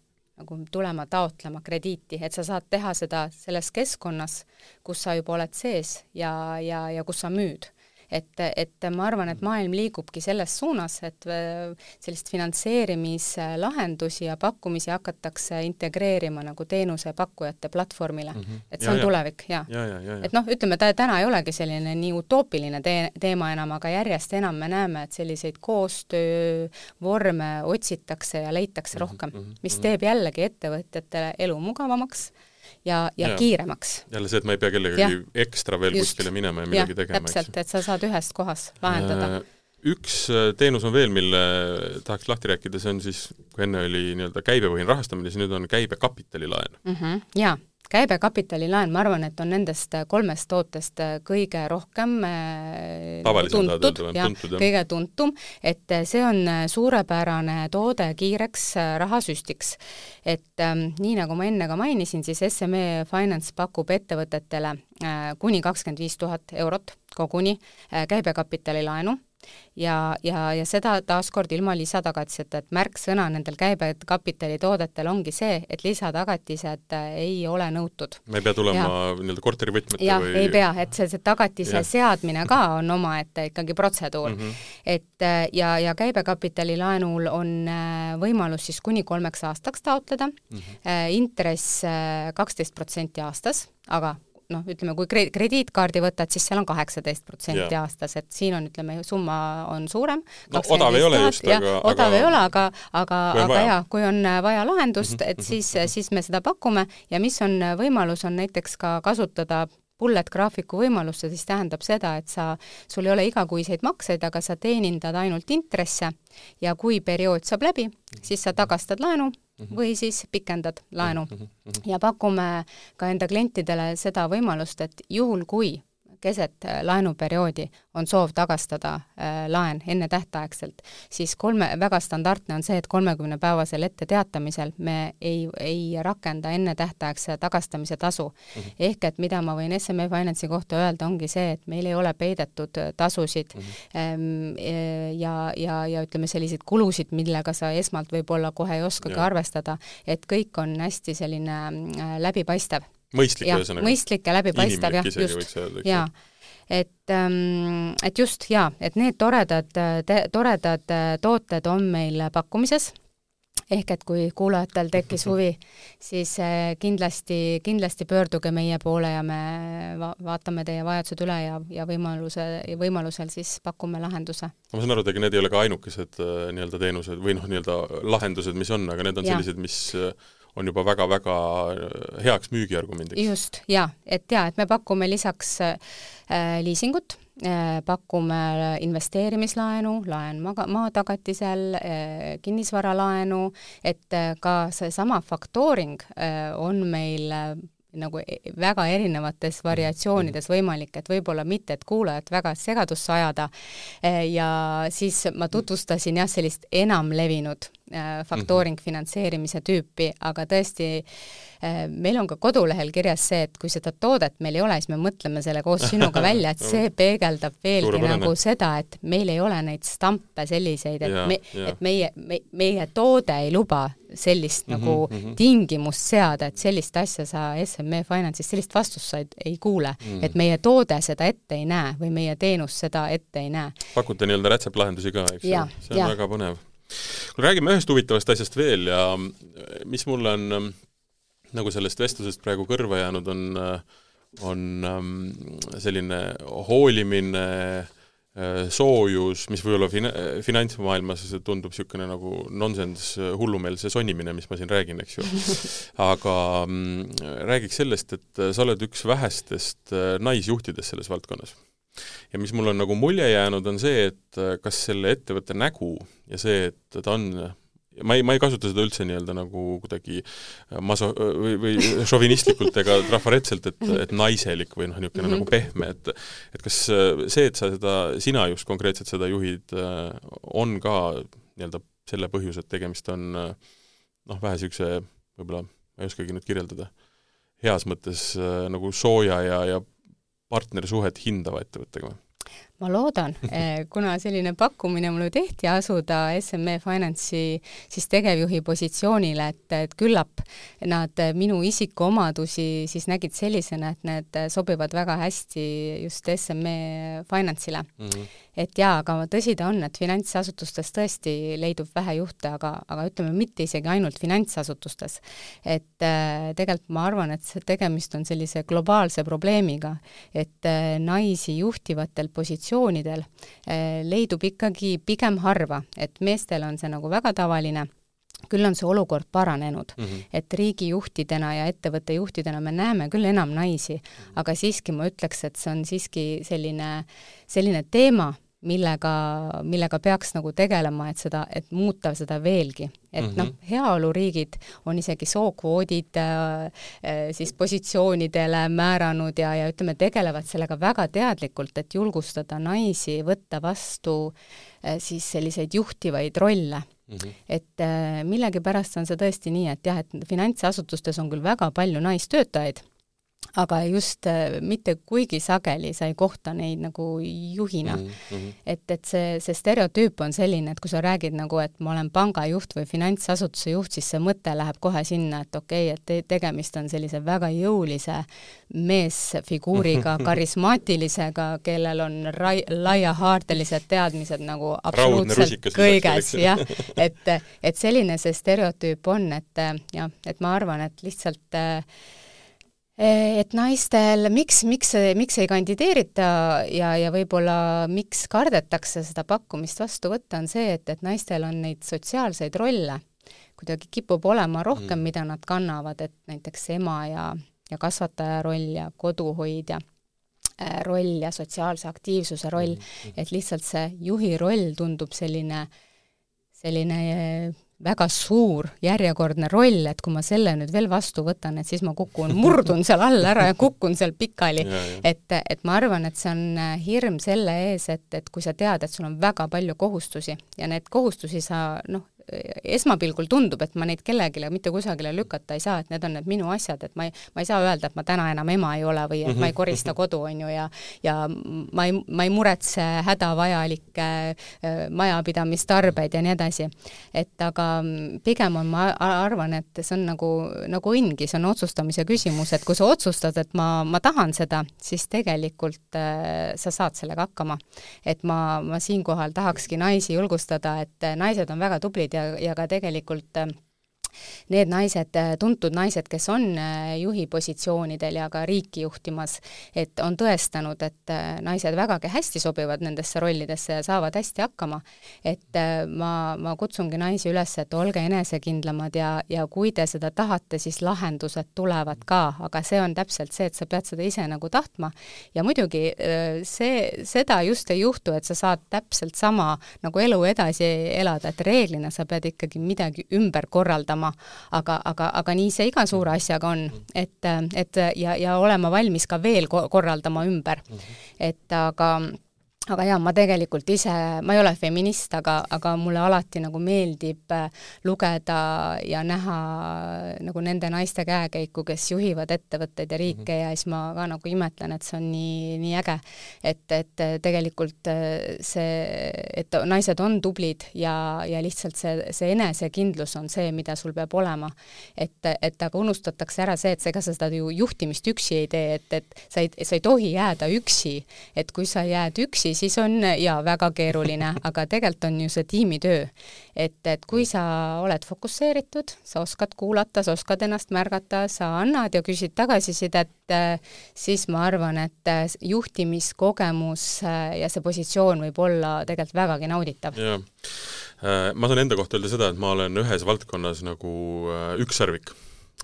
nagu tulema taotlema krediiti, et sa saad teha seda selles keskkonnas, kus sa juba oled sees ja, ja, ja kus sa müüd et, et ma arvan, et maailm liigubki selles suunas, et äh, sellist finantseerimislahendusi ja pakkumisi hakatakse integreerima nagu teenusepakkujate platvormile mm. -hmm. et see ja, on ja. tulevik, jaa ja, ja, ja, ja. et noh, ütleme ta täna ei olegi selline nii utoopiline te teema enam, aga järjest enam me näeme, et selliseid koostöövorme otsitakse ja leitakse mm -hmm, rohkem, mis mhm. teeb jällegi ettevõtjatele elu mugavamaks ja, ja, ja kiiremaks. jälle see, et ma ei pea kellegagi ekstra veel Just. kuskile minema ja midagi ja, tegema. täpselt, et sa saad ühes kohas lahendada äh, üks äh, teenus on veel, mille tahaks lahti rääkida, see on siis, kui enne oli nii-öelda käibepõhine rahastamine, siis nüüd on käibekapitalilaen mm. -hmm, jaa käibekapitalilaen, ma arvan, et on nendest kolmest tootest kõige rohkem äh, Tavalisem tuntud ja tuntud, kõige tuntum, et see on suurepärane toode kiireks äh, rahasüstiks. et ähm, nii, nagu ma enne ka mainisin, siis SME Finance pakub ettevõtetele äh, kuni kakskümmend viis tuhat eurot koguni äh, käibekapitalilaenu ja, ja, ja seda taaskord ilma lisatagatiseta, et märksõna nendel käibekapitalitoodetel ongi see, et lisatagatised äh, ei ole nõutud. me ei pea tulema nii-öelda korterivõtmete jah või ei pea, et see, see tagatise ja. seadmine ka on omaette ikkagi protseduur mm. -hmm. et äh, ja, ja käibekapitalilaenul on äh, võimalus siis kuni kolmeks aastaks taotleda mm, -hmm. intress kaksteist protsenti aastas, aga noh, ütleme, kui kre-, krediitkaardi võtad, siis seal on kaheksateist protsenti aastas, et siin on, ütleme, summa on suurem. No odav ei ole just, aga- odav aga- ei ole, aga, aga, Kui on aga jaa, kui on äh, vaja lahendust, et siis, siis me seda pakume. Ja mis on äh, võimalus, on näiteks ka kasutada bullet graafiku võimalust, see siis tähendab seda, et sa, sul ei ole igakuiseid makseid, aga sa teenindad ainult intresse. Ja kui periood saab läbi, siis sa tagastad laenu või siis pikendad laenu. ja pakume ka enda klientidele seda võimalust, et juhul, kui keset äh, laenuperioodi on soov tagastada äh, laen ennetähtaegselt, siis kolme, väga standardne on see, et kolmekümnepäevasel etteteatamisel me ei, ei rakenda ennetähtaegse tagastamise tasu mm. -hmm. ehk et mida ma võin SME Finance'i kohta öelda, ongi see, et meil ei ole peidetud äh, tasusid mm -hmm. ja, ja, ja ütleme, selliseid kulusid, millega sa esmalt võib-olla kohe ei oskagi Jaa. arvestada, et kõik on hästi selline läbipaistev mõistlik ühesõnaga. mõistlik ja läbipaistev, jah, just jaa. et ähm, et just jaa, et need toredad, toredad äh, tooted on meil pakkumises, ehk et kui kuulajatel tekkis huvi, (laughs) siis äh, kindlasti, kindlasti pöörduge meie poole ja me va vaatame teie vajadused üle ja, ja võimaluse, võimalusel siis pakume lahenduse. ma saan aru, et ega need ei ole ka ainukesed äh, nii-öelda teenused või noh, nii-öelda lahendused, mis on, aga need on Jaa. sellised, mis on juba väga-väga äh, heaks müügiargumendiks. just, jaa, et jaa, et me pakume lisaks äh, liisingut äh,, pakume investeerimislaenu, laen maga-, maatagatisel äh,, kinnisvaralaenu, et äh, ka seesama faktooring äh, on meil äh, nagu e- väga erinevates variatsioonides võimalik, et võib-olla mitte, et kuulajat väga segadusse ajada. Eh, ja siis ma tutvustasin jah, sellist enamlevinud faktooring finantseerimise tüüpi, aga tõesti eh, meil on ka kodulehel kirjas see, et kui seda toodet meil ei ole, siis me mõtleme selle koos sinuga (laughs) välja, et see peegeldab veelgi nagu seda, et meil ei ole neid stampe selliseid, et Jaa, me, et meie me,, meie toode ei luba sellist mm -hmm, nagu mm mhm. -hmm. tingimust seada, et sellist asja sa SME Finance'is, sellist vastust sa ei, ei kuule mm. Mhm. et meie toode seda ette ei näe või meie teenus seda ette ei näe. pakute nii-öelda rätseplahendusi ka, eks ju see on jaa. väga põnev. Kuule, räägime ühest huvitavast asjast veel ja mm, mis mulle on ähm, nagu sellest vestlusest praegu kõrva jäänud, on, äh, on ähm, selline hoolimine, äh, soojus, mis võib-olla fina-, finantsmaailmas tundub niisugune nagu nonsenss, hullumeelse sonimine, mis ma siin räägin, eks ju. (laughs) aga mm, räägiks sellest, et äh, sa oled üks vähestest äh, naisjuhtidest selles valdkonnas ja mis mul on nagu mulje jäänud, on see, et äh, kas selle ettevõtte nägu ja see, et ta on ma ei, ma ei kasuta seda üldse nii-öelda nagu kuidagi maso- või, või (laughs) šovinistlikult ega trafaretselt, et, et naiselik või noh, niisugune mm -hmm. nagu pehme, et et kas äh, see, et sa seda, sina just konkreetselt seda juhid, äh, on ka nii-öelda selle põhjus, et tegemist on äh, noh, vähe niisuguse võib-olla, ma ei oskagi nüüd kirjeldada, heas mõttes äh, nagu sooja ja, ja partnersuhet hindava ettevõttega või? ma loodan, (laughs) kuna selline pakkumine mulle tehti asuda SME Finance'i siis tegevjuhi positsioonile, et, et küllap nad minu isikuomadusi siis nägid sellisena, et need sobivad väga hästi just SME Finance'ile mm. -hmm. Et jaa, aga tõsi ta on, et finantsasutustes tõesti leidub vähe juhte, aga, aga ütleme, mitte isegi ainult finantsasutustes. et äh, tegelikult ma arvan, et see tegemist on sellise globaalse probleemiga, et äh, naisi juhtivatel positsioonidel eh, leidub ikkagi pigem harva, et meestel on see nagu väga tavaline, küll on see olukord paranenud mm, -hmm. et riigijuhtidena ja ettevõtte juhtidena me näeme küll enam naisi -hmm. aga siiski ma ütleks, et see on siiski selline, selline teema, millega, millega peaks nagu tegelema, et seda, et muuta seda veelgi. et mm -hmm. noh, heaoluriigid on isegi sookvoodid äh, siis positsioonidele määranud ja, ja ütleme, tegelevad sellega väga teadlikult, et julgustada naisi võtta vastu äh, siis selliseid juhtivaid rolle Mm -hmm. et äh, millegipärast on see tõesti nii, et jah, et finantsasutustes on küll väga palju naistöötajaid, aga just äh, mitte kuigi sageli sa ei kohta neid nagu juhina mm. -hmm. et, et see, see stereotüüp on selline, et kui sa räägid nagu, et ma olen pangajuht või finantsasutuse juht, siis see mõte läheb kohe sinna, et okei okay,, et te tegemist on sellise väga jõulise meesfiguuriga, (laughs) karismaatilisega, kellel on rai-, laiahaardelised teadmised nagu absoluutselt kõiges, jah. et, et selline see stereotüüp on, et jah, et ma arvan, et lihtsalt äh, et naistel, miks, miks, miks ei kandideerita ja, ja võib-olla miks kardetakse seda pakkumist vastu võtta, on see, et, et naistel on neid sotsiaalseid rolle kuidagi kipub olema rohkem mm., mida nad kannavad, et näiteks ema ja, ja kasvataja roll ja koduhoidja äh, roll ja sotsiaalse aktiivsuse roll mm., et lihtsalt see juhi roll tundub selline, selline väga suur järjekordne roll, et kui ma selle nüüd veel vastu võtan, et siis ma kukun, murdun seal all ära ja kukun seal pikali. et, et ma arvan, et see on äh, hirm selle ees, et, et kui sa tead, et sul on väga palju kohustusi ja need kohustusi sa noh, esmapilgul tundub, et ma neid kellelegi mitte kusagile lükata ei saa, et need on need minu asjad, et ma ei, ma ei saa öelda, et ma täna enam ema ei ole või et ma ei korista kodu, on ju, ja ja ma ei, ma ei muretse hädavajalikke äh, majapidamistarbeid ja nii edasi. et aga pigem on, ma arvan, et see on nagu, nagu õnngi, see on otsustamise küsimus, et kui sa otsustad, et ma, ma tahan seda, siis tegelikult äh, sa saad sellega hakkama. et ma, ma siinkohal tahakski naisi julgustada, et naised on väga tublid ja ja, ka tegelikult äh, need naised, tuntud naised, kes on äh, juhi positsioonidel ja ka riiki juhtimas, et on tõestanud, et äh, naised vägagi hästi sobivad nendesse rollidesse ja saavad hästi hakkama. et äh, ma, ma kutsungi naisi üles, et olge enesekindlamad ja, ja kui te seda tahate, siis lahendused tulevad ka, aga see on täpselt see, et sa pead seda ise nagu tahtma. ja muidugi see, seda just ei juhtu, et sa saad täpselt sama nagu elu edasi elada, et reeglina sa pead ikkagi midagi ümber korraldama, tegema, aga, aga, aga nii see iga suure asjaga on, et, et ja, ja olema valmis ka veel korraldama ümber. et aga aga jaa, ma tegelikult ise, ma ei ole feminist, aga, aga mulle alati nagu meeldib äh, lugeda ja näha nagu nende naiste käekäiku, kes juhivad ettevõtteid ja riike mm -hmm. ja siis ma ka nagu imetlen, et see on nii, nii äge. et, et tegelikult äh, see, et naised on tublid ja, ja lihtsalt see, see enesekindlus on see, mida sul peab olema. et, et aga unustatakse ära see, et ega sa seda ju juhtimist üksi ei tee, et, et sa ei, sa ei tohi jääda üksi, et kui sa jääd üksi, hästi, siis on jaa, väga keeruline, aga tegelikult on ju see tiimitöö. et, et kui sa oled fokusseeritud, sa oskad kuulata, sa oskad ennast märgata, sa annad ja küsid tagasisidet, siis ma arvan, et juhtimiskogemus ja see positsioon võib olla tegelikult vägagi nauditav. jah, äh, ma saan enda kohta öelda seda, et ma olen ühes valdkonnas nagu äh, ükssarvik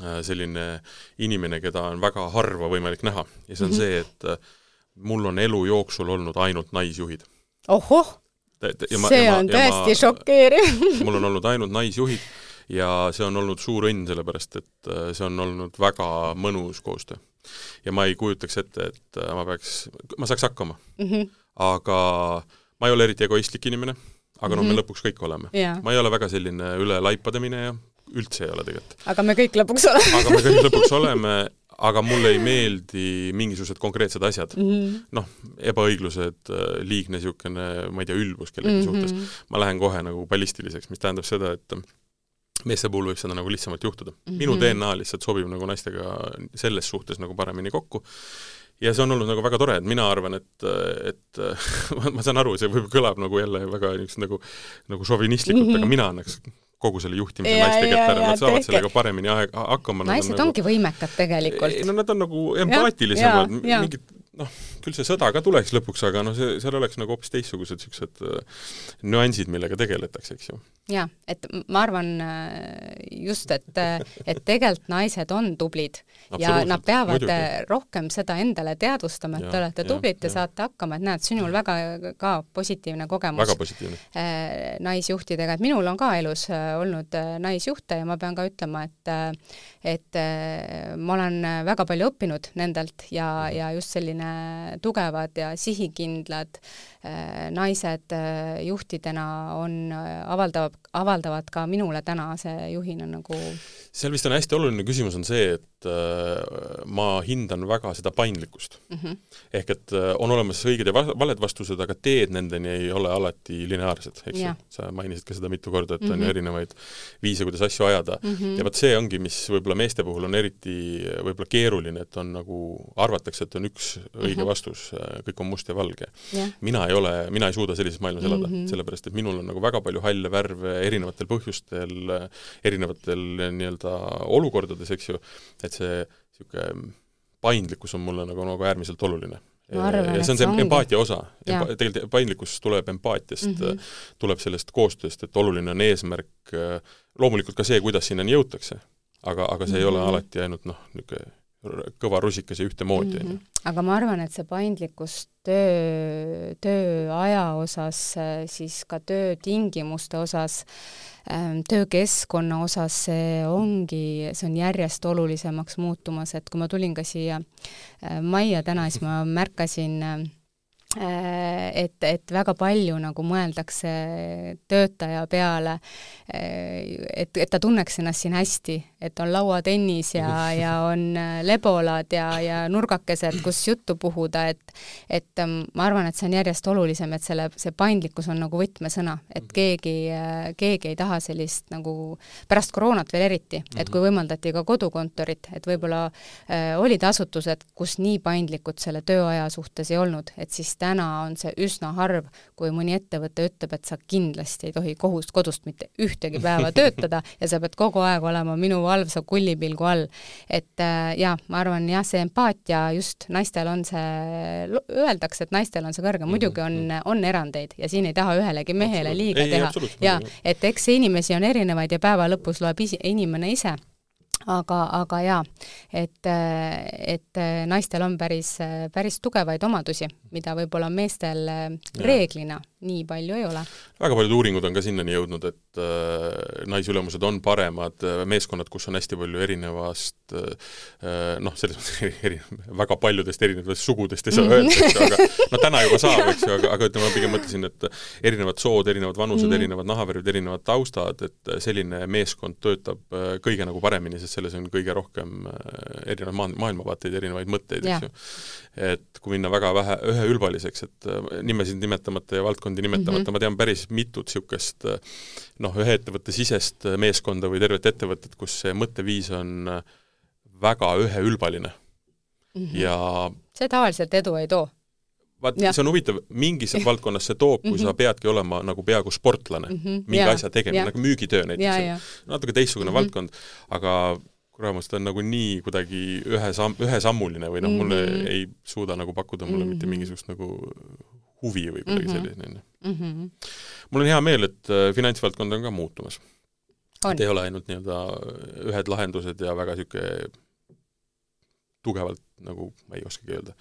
äh, selline inimene, keda on väga harva võimalik näha ja see on mm -hmm. see, et mul on elu jooksul olnud ainult naisjuhid. ohoh, see on tõesti šokeeriv (laughs) mul on olnud ainult naisjuhid ja see on olnud suur õnn, sellepärast et äh, see on olnud väga mõnus koostöö. ja ma ei kujutaks ette, et äh, ma peaks, ma saaks hakkama mm. -hmm. aga ma ei ole eriti egoistlik inimene, aga noh mm -hmm., me mhm. lõpuks kõik oleme yeah.. ma ei ole väga selline üle laipade mineja, üldse ei ole tegelikult. aga me kõik lõpuks oleme aga me kõik lõpuks (laughs) oleme aga mulle ei meeldi mingisugused konkreetsed asjad mm -hmm.. noh, ebaõiglused, äh, liigne niisugune, ma ei tea, ülbus kellegi mm -hmm. suhtes, ma lähen kohe nagu ballistiliseks, mis tähendab seda, et meeste puhul võib seda nagu lihtsamalt juhtuda mm. -hmm. minu DNA lihtsalt sobib nagu naistega selles suhtes nagu paremini kokku ja see on olnud nagu väga tore, et mina arvan, et, et (laughs) ma saan aru, see võib, kõlab nagu jälle väga niisugust nagu nagu šovinistlikult mm, -hmm. aga mina annaks kogu selle juhtimise naiste kätte ära, nad saavad tehke. sellega paremini aeg, hakkama. naised nagu, ongi võimekad tegelikult. no nad on nagu empaatilisemad, mingid noh, küll see sõda ka tuleks lõpuks, aga noh, see, seal oleks nagu hoopis teistsugused niisugused äh, nüansid, millega tegeletakse, eks ju. jaa, et ma arvan äh, just, et, äh, et tegelikult naised on tublid ja nad peavad muidugi. rohkem seda endale teadvustama, et ja, te olete tublid, te saate hakkama, et näed, sinul väga ka positiivne kogemus väga positiivne. naisjuhtidega, et minul on ka elus olnud naisjuhte ja ma pean ka ütlema, et et ma olen väga palju õppinud nendelt ja, ja just selline tugevad ja sihikindlad naised juhtidena on, avaldavad, avaldavad ka minule tänase juhina nagu seal vist on hästi oluline küsimus, on see, et äh, ma hindan väga seda paindlikkust mm. -hmm. ehk et äh, on olemas õiged ja valed vastused, aga teed nendeni ei ole alati lineaarsed, eks ju. sa mainisid ka seda mitu korda, et mm -hmm. on ju mhm. erinevaid viise, kuidas asju ajada mm. -hmm. ja vot see ongi, mis võib-olla meeste puhul on eriti võib-olla keeruline, et on nagu, arvatakse, et on üks õige mm -hmm. vastus, äh, kõik on must ja valge yeah.. mina ei ole, mina ei suuda sellises maailmas elada mm, -hmm. sellepärast et minul on nagu väga palju halle värve erinevatel põhjustel, erinevatel nii-öelda nii-öelda olukordades, eks ju, et see niisugune paindlikkus on mulle nagu, nagu äärmiselt oluline. Arvan, ja see on see ongi. empaatia osa. Empa-, tegelikult paindlikkus tuleb empaatiast mm, -hmm. tuleb sellest koostööst, et oluline on eesmärk, loomulikult ka see, kuidas sinnani jõutakse, aga, aga see mm -hmm. ei ole mhm. alati ainult noh, niisugune kõva rusikas ja ühtemoodi, ju. Mhm. aga ma arvan, et see paindlikkus töö, tööaja osas, siis ka töötingimuste osas äh, Ähm, töökeskkonna osas see ongi, see on järjest olulisemaks muutumas, et kui ma tulin ka siia äh, majja täna, siis ma märkasin äh, et, et väga palju nagu mõeldakse töötaja peale, äh, et, et ta tunneks ennast siin hästi, et on lauatennis ja, ja on äh, lebolad ja, ja nurgakesed, kus juttu puhuda, et et ähm, ma arvan, et see on järjest olulisem, et selle, see paindlikkus on nagu võtmesõna, et mhm. keegi, äh, keegi ei taha sellist nagu, pärast koroonat veel eriti, et kui mhm. võimaldati ka kodukontorit, et võib-olla äh, olid asutused, kus nii paindlikud selle tööaja suhtes ei olnud, et siis täna on see üsna harv, kui mõni ettevõte ütleb, et sa kindlasti ei tohi kohust, kodust mitte ühtegi päeva töötada (laughs) ja sa pead kogu aeg olema minu valvsa kullipilgu all. et äh, jaa, ma arvan jah, see empaatia just naistel on see, öeldakse, et naistel on see kõrge, mhm, muidugi on, mhm. on erandeid ja siin ei taha ühelegi mehele liiga teha. ja et eks inimesi on erinevaid ja päeva lõpus loeb isi, inimene ise aga, aga jaa, et, et naistel on päris, päris tugevaid omadusi, mida võib-olla meestel reeglina nii palju ei ole. väga paljud uuringud on ka sinnani jõudnud, et äh, naisülemused on paremad, äh, meeskonnad, kus on hästi palju erinevast äh, noh, selles mõttes eri, väga paljudest erinevatest sugudest ei saa öelda, eks ju, aga no täna juba saab, eks ju, aga, aga ütleme, ma pigem mõtlesin, et erinevad sood, erinevad vanused mm., erinevad nahavärvid, erinevad taustad, et selline meeskond töötab äh, kõige nagu paremini, sest selles on kõige rohkem äh, erinevaid maa-, maailmavaateid, erinevaid mõtteid, eks ju. et kui minna väga vähe, üheülbaliseks, et nimesid nimetamata ja valdkonda valdkondi nimetamata mm, -hmm. ma tean päris mitut niisugust noh, ühe ettevõtte sisest meeskonda või tervet ettevõtet, kus see mõtteviis on väga üheülbaline mm. -hmm. ja see tavaliselt edu ei too vaat see on huvitav, mingis (laughs) valdkonnas see toob, kui mm -hmm. sa mhm. peadki olema nagu peaaegu sportlane mm, -hmm. mingi ja, asja tegemine, nagu müügitöö näiteks, natuke teistsugune mm -hmm. valdkond, aga kuramus, ta on nagu nii kuidagi ühe samm, ühesammuline või noh, mulle mm -hmm. ei suuda nagu pakkuda mulle mm -hmm. mitte mhm. mingisugust nagu huvi või kuidagi mm -hmm. selline mm. -hmm. mul on hea meel, et äh, finantsvaldkond on ka muutumas. et ei ole ainult nii-öelda ühed lahendused ja väga niisugune tugevalt nagu, ma ei oskagi öelda,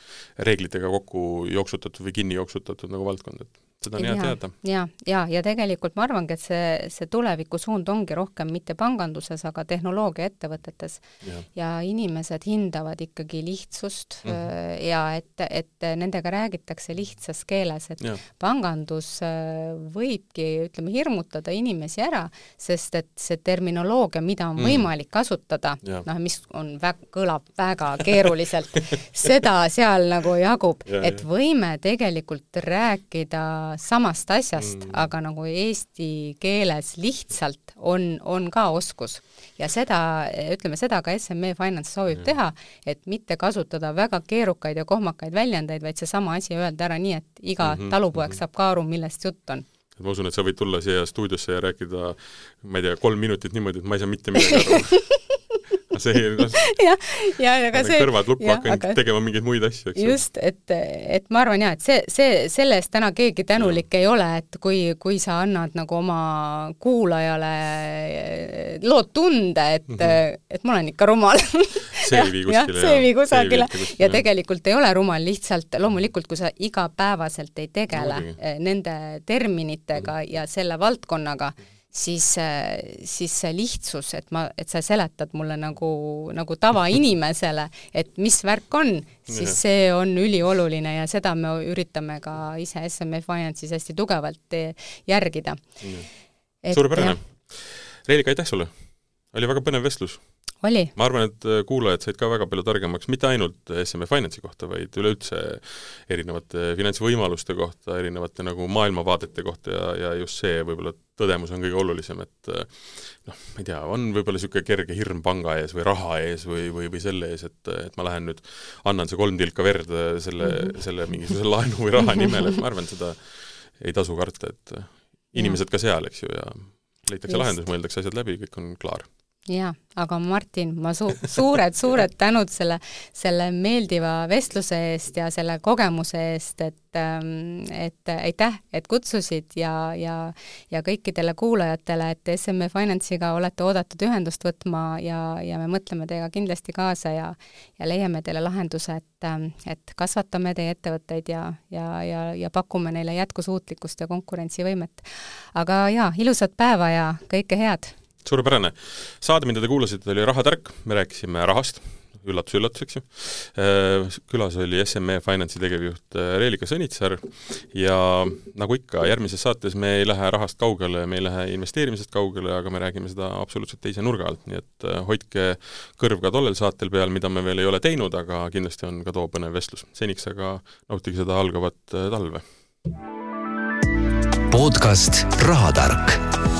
reeglitega kokku jooksutatud või kinni jooksutatud nagu valdkond, et seda on hea teada. ja, ja, ja tegelikult ma arvangi, et see, see tulevikusuund ongi rohkem mitte panganduses, aga tehnoloogiaettevõtetes. Ja. ja inimesed hindavad ikkagi lihtsust mm -hmm. ja et, et nendega räägitakse lihtsas keeles, et ja. pangandus äh, võibki, ütleme, hirmutada inimesi ära, sest et see terminoloogia, mida on mm. võimalik kasutada, noh, mis on kõlab väga keeruliselt (laughs) seda seal nagu jagub, et võime tegelikult rääkida samast asjast mm., aga nagu eesti keeles lihtsalt on, on ka oskus. ja seda, ütleme seda ka SME Finance soovib mm. teha, et mitte kasutada väga keerukaid ja kohmakaid väljendeid, vaid seesama asi öelda ära nii, et iga mm -hmm, talupoeg mm -hmm. saab ka aru, millest jutt on et ma usun, et sa võid tulla siia stuudiosse ja rääkida, ma ei tea, kolm minutit niimoodi, et ma ei saa mitte midagi aru (laughs) see noh, (laughs) (laughs) jah, ja ega see kõrvad lukku hakanud aga... tegema mingeid muid asju, eks ju. just, et, et ma arvan jaa, et see, see, selle eest täna keegi tänulik ja. ei ole, et kui, kui sa annad nagu oma kuulajale lood tunde, et mm, -hmm. et ma olen ikka rumal see ei vii kuskile. see ei vii kusagile ja tegelikult ei ole rumal, lihtsalt loomulikult, kui sa igapäevaselt ei tegele no, nende terminitega mm -hmm. ja selle valdkonnaga, siis, siis see lihtsus, et ma, et sa seletad mulle nagu, nagu tavainimesele, et mis värk on, siis see on ülioluline ja seda me üritame ka ise SME Finance'is hästi tugevalt järgida. suurepärane. Reelika, aitäh sulle! oli väga põnev vestlus oli. ma arvan, et äh, kuulajad said ka väga palju targemaks, mitte ainult SME Finance'i kohta, vaid üleüldse erinevate finantsvõimaluste kohta, erinevate nagu maailmavaadete kohta ja, ja just see võib-olla tõdemus on kõige olulisem, et äh, noh, ma ei tea, on võib-olla niisugune kerge hirm panga ees või raha ees või, või, või selle ees, et, et ma lähen nüüd, annan see kolm tilka verd äh, selle mm, -hmm. selle mingisuguse laenu või raha nimel, et ma arvan, seda ei tasu karta, et inimesed ka seal, eks ju, ja leitakse lahendus, mõeldakse asjad läbi, kõik on klaar jaa, aga Martin, ma su-, suured-suured tänud selle, selle meeldiva vestluse eest ja selle kogemuse eest, et ähm, et aitäh, et kutsusid ja, ja ja kõikidele kuulajatele, et SME Finance'iga olete oodatud ühendust võtma ja, ja me mõtleme teiega kindlasti kaasa ja ja leiame teile lahenduse, et, ähm, et kasvatame teie ettevõtteid ja, ja, ja, ja pakume neile jätkusuutlikkust ja konkurentsivõimet. aga jaa, ilusat päeva ja kõike head! Suurepärane. saade, mida te kuulasite, oli Rahatark, me rääkisime rahast, üllatus-üllatus, eks ju. Äh, külas oli SME Finance'i tegevjuht äh, Reelika Sõnitsaar ja nagu ikka, järgmises saates me ei lähe rahast kaugele, me ei lähe investeerimisest kaugele, aga me räägime seda absoluutselt teise nurga alt, nii et äh, hoidke kõrv ka tollel saatel peal, mida me veel ei ole teinud, aga kindlasti on ka too põnev vestlus. seniks aga nautige seda algavat talve. podcast Rahatark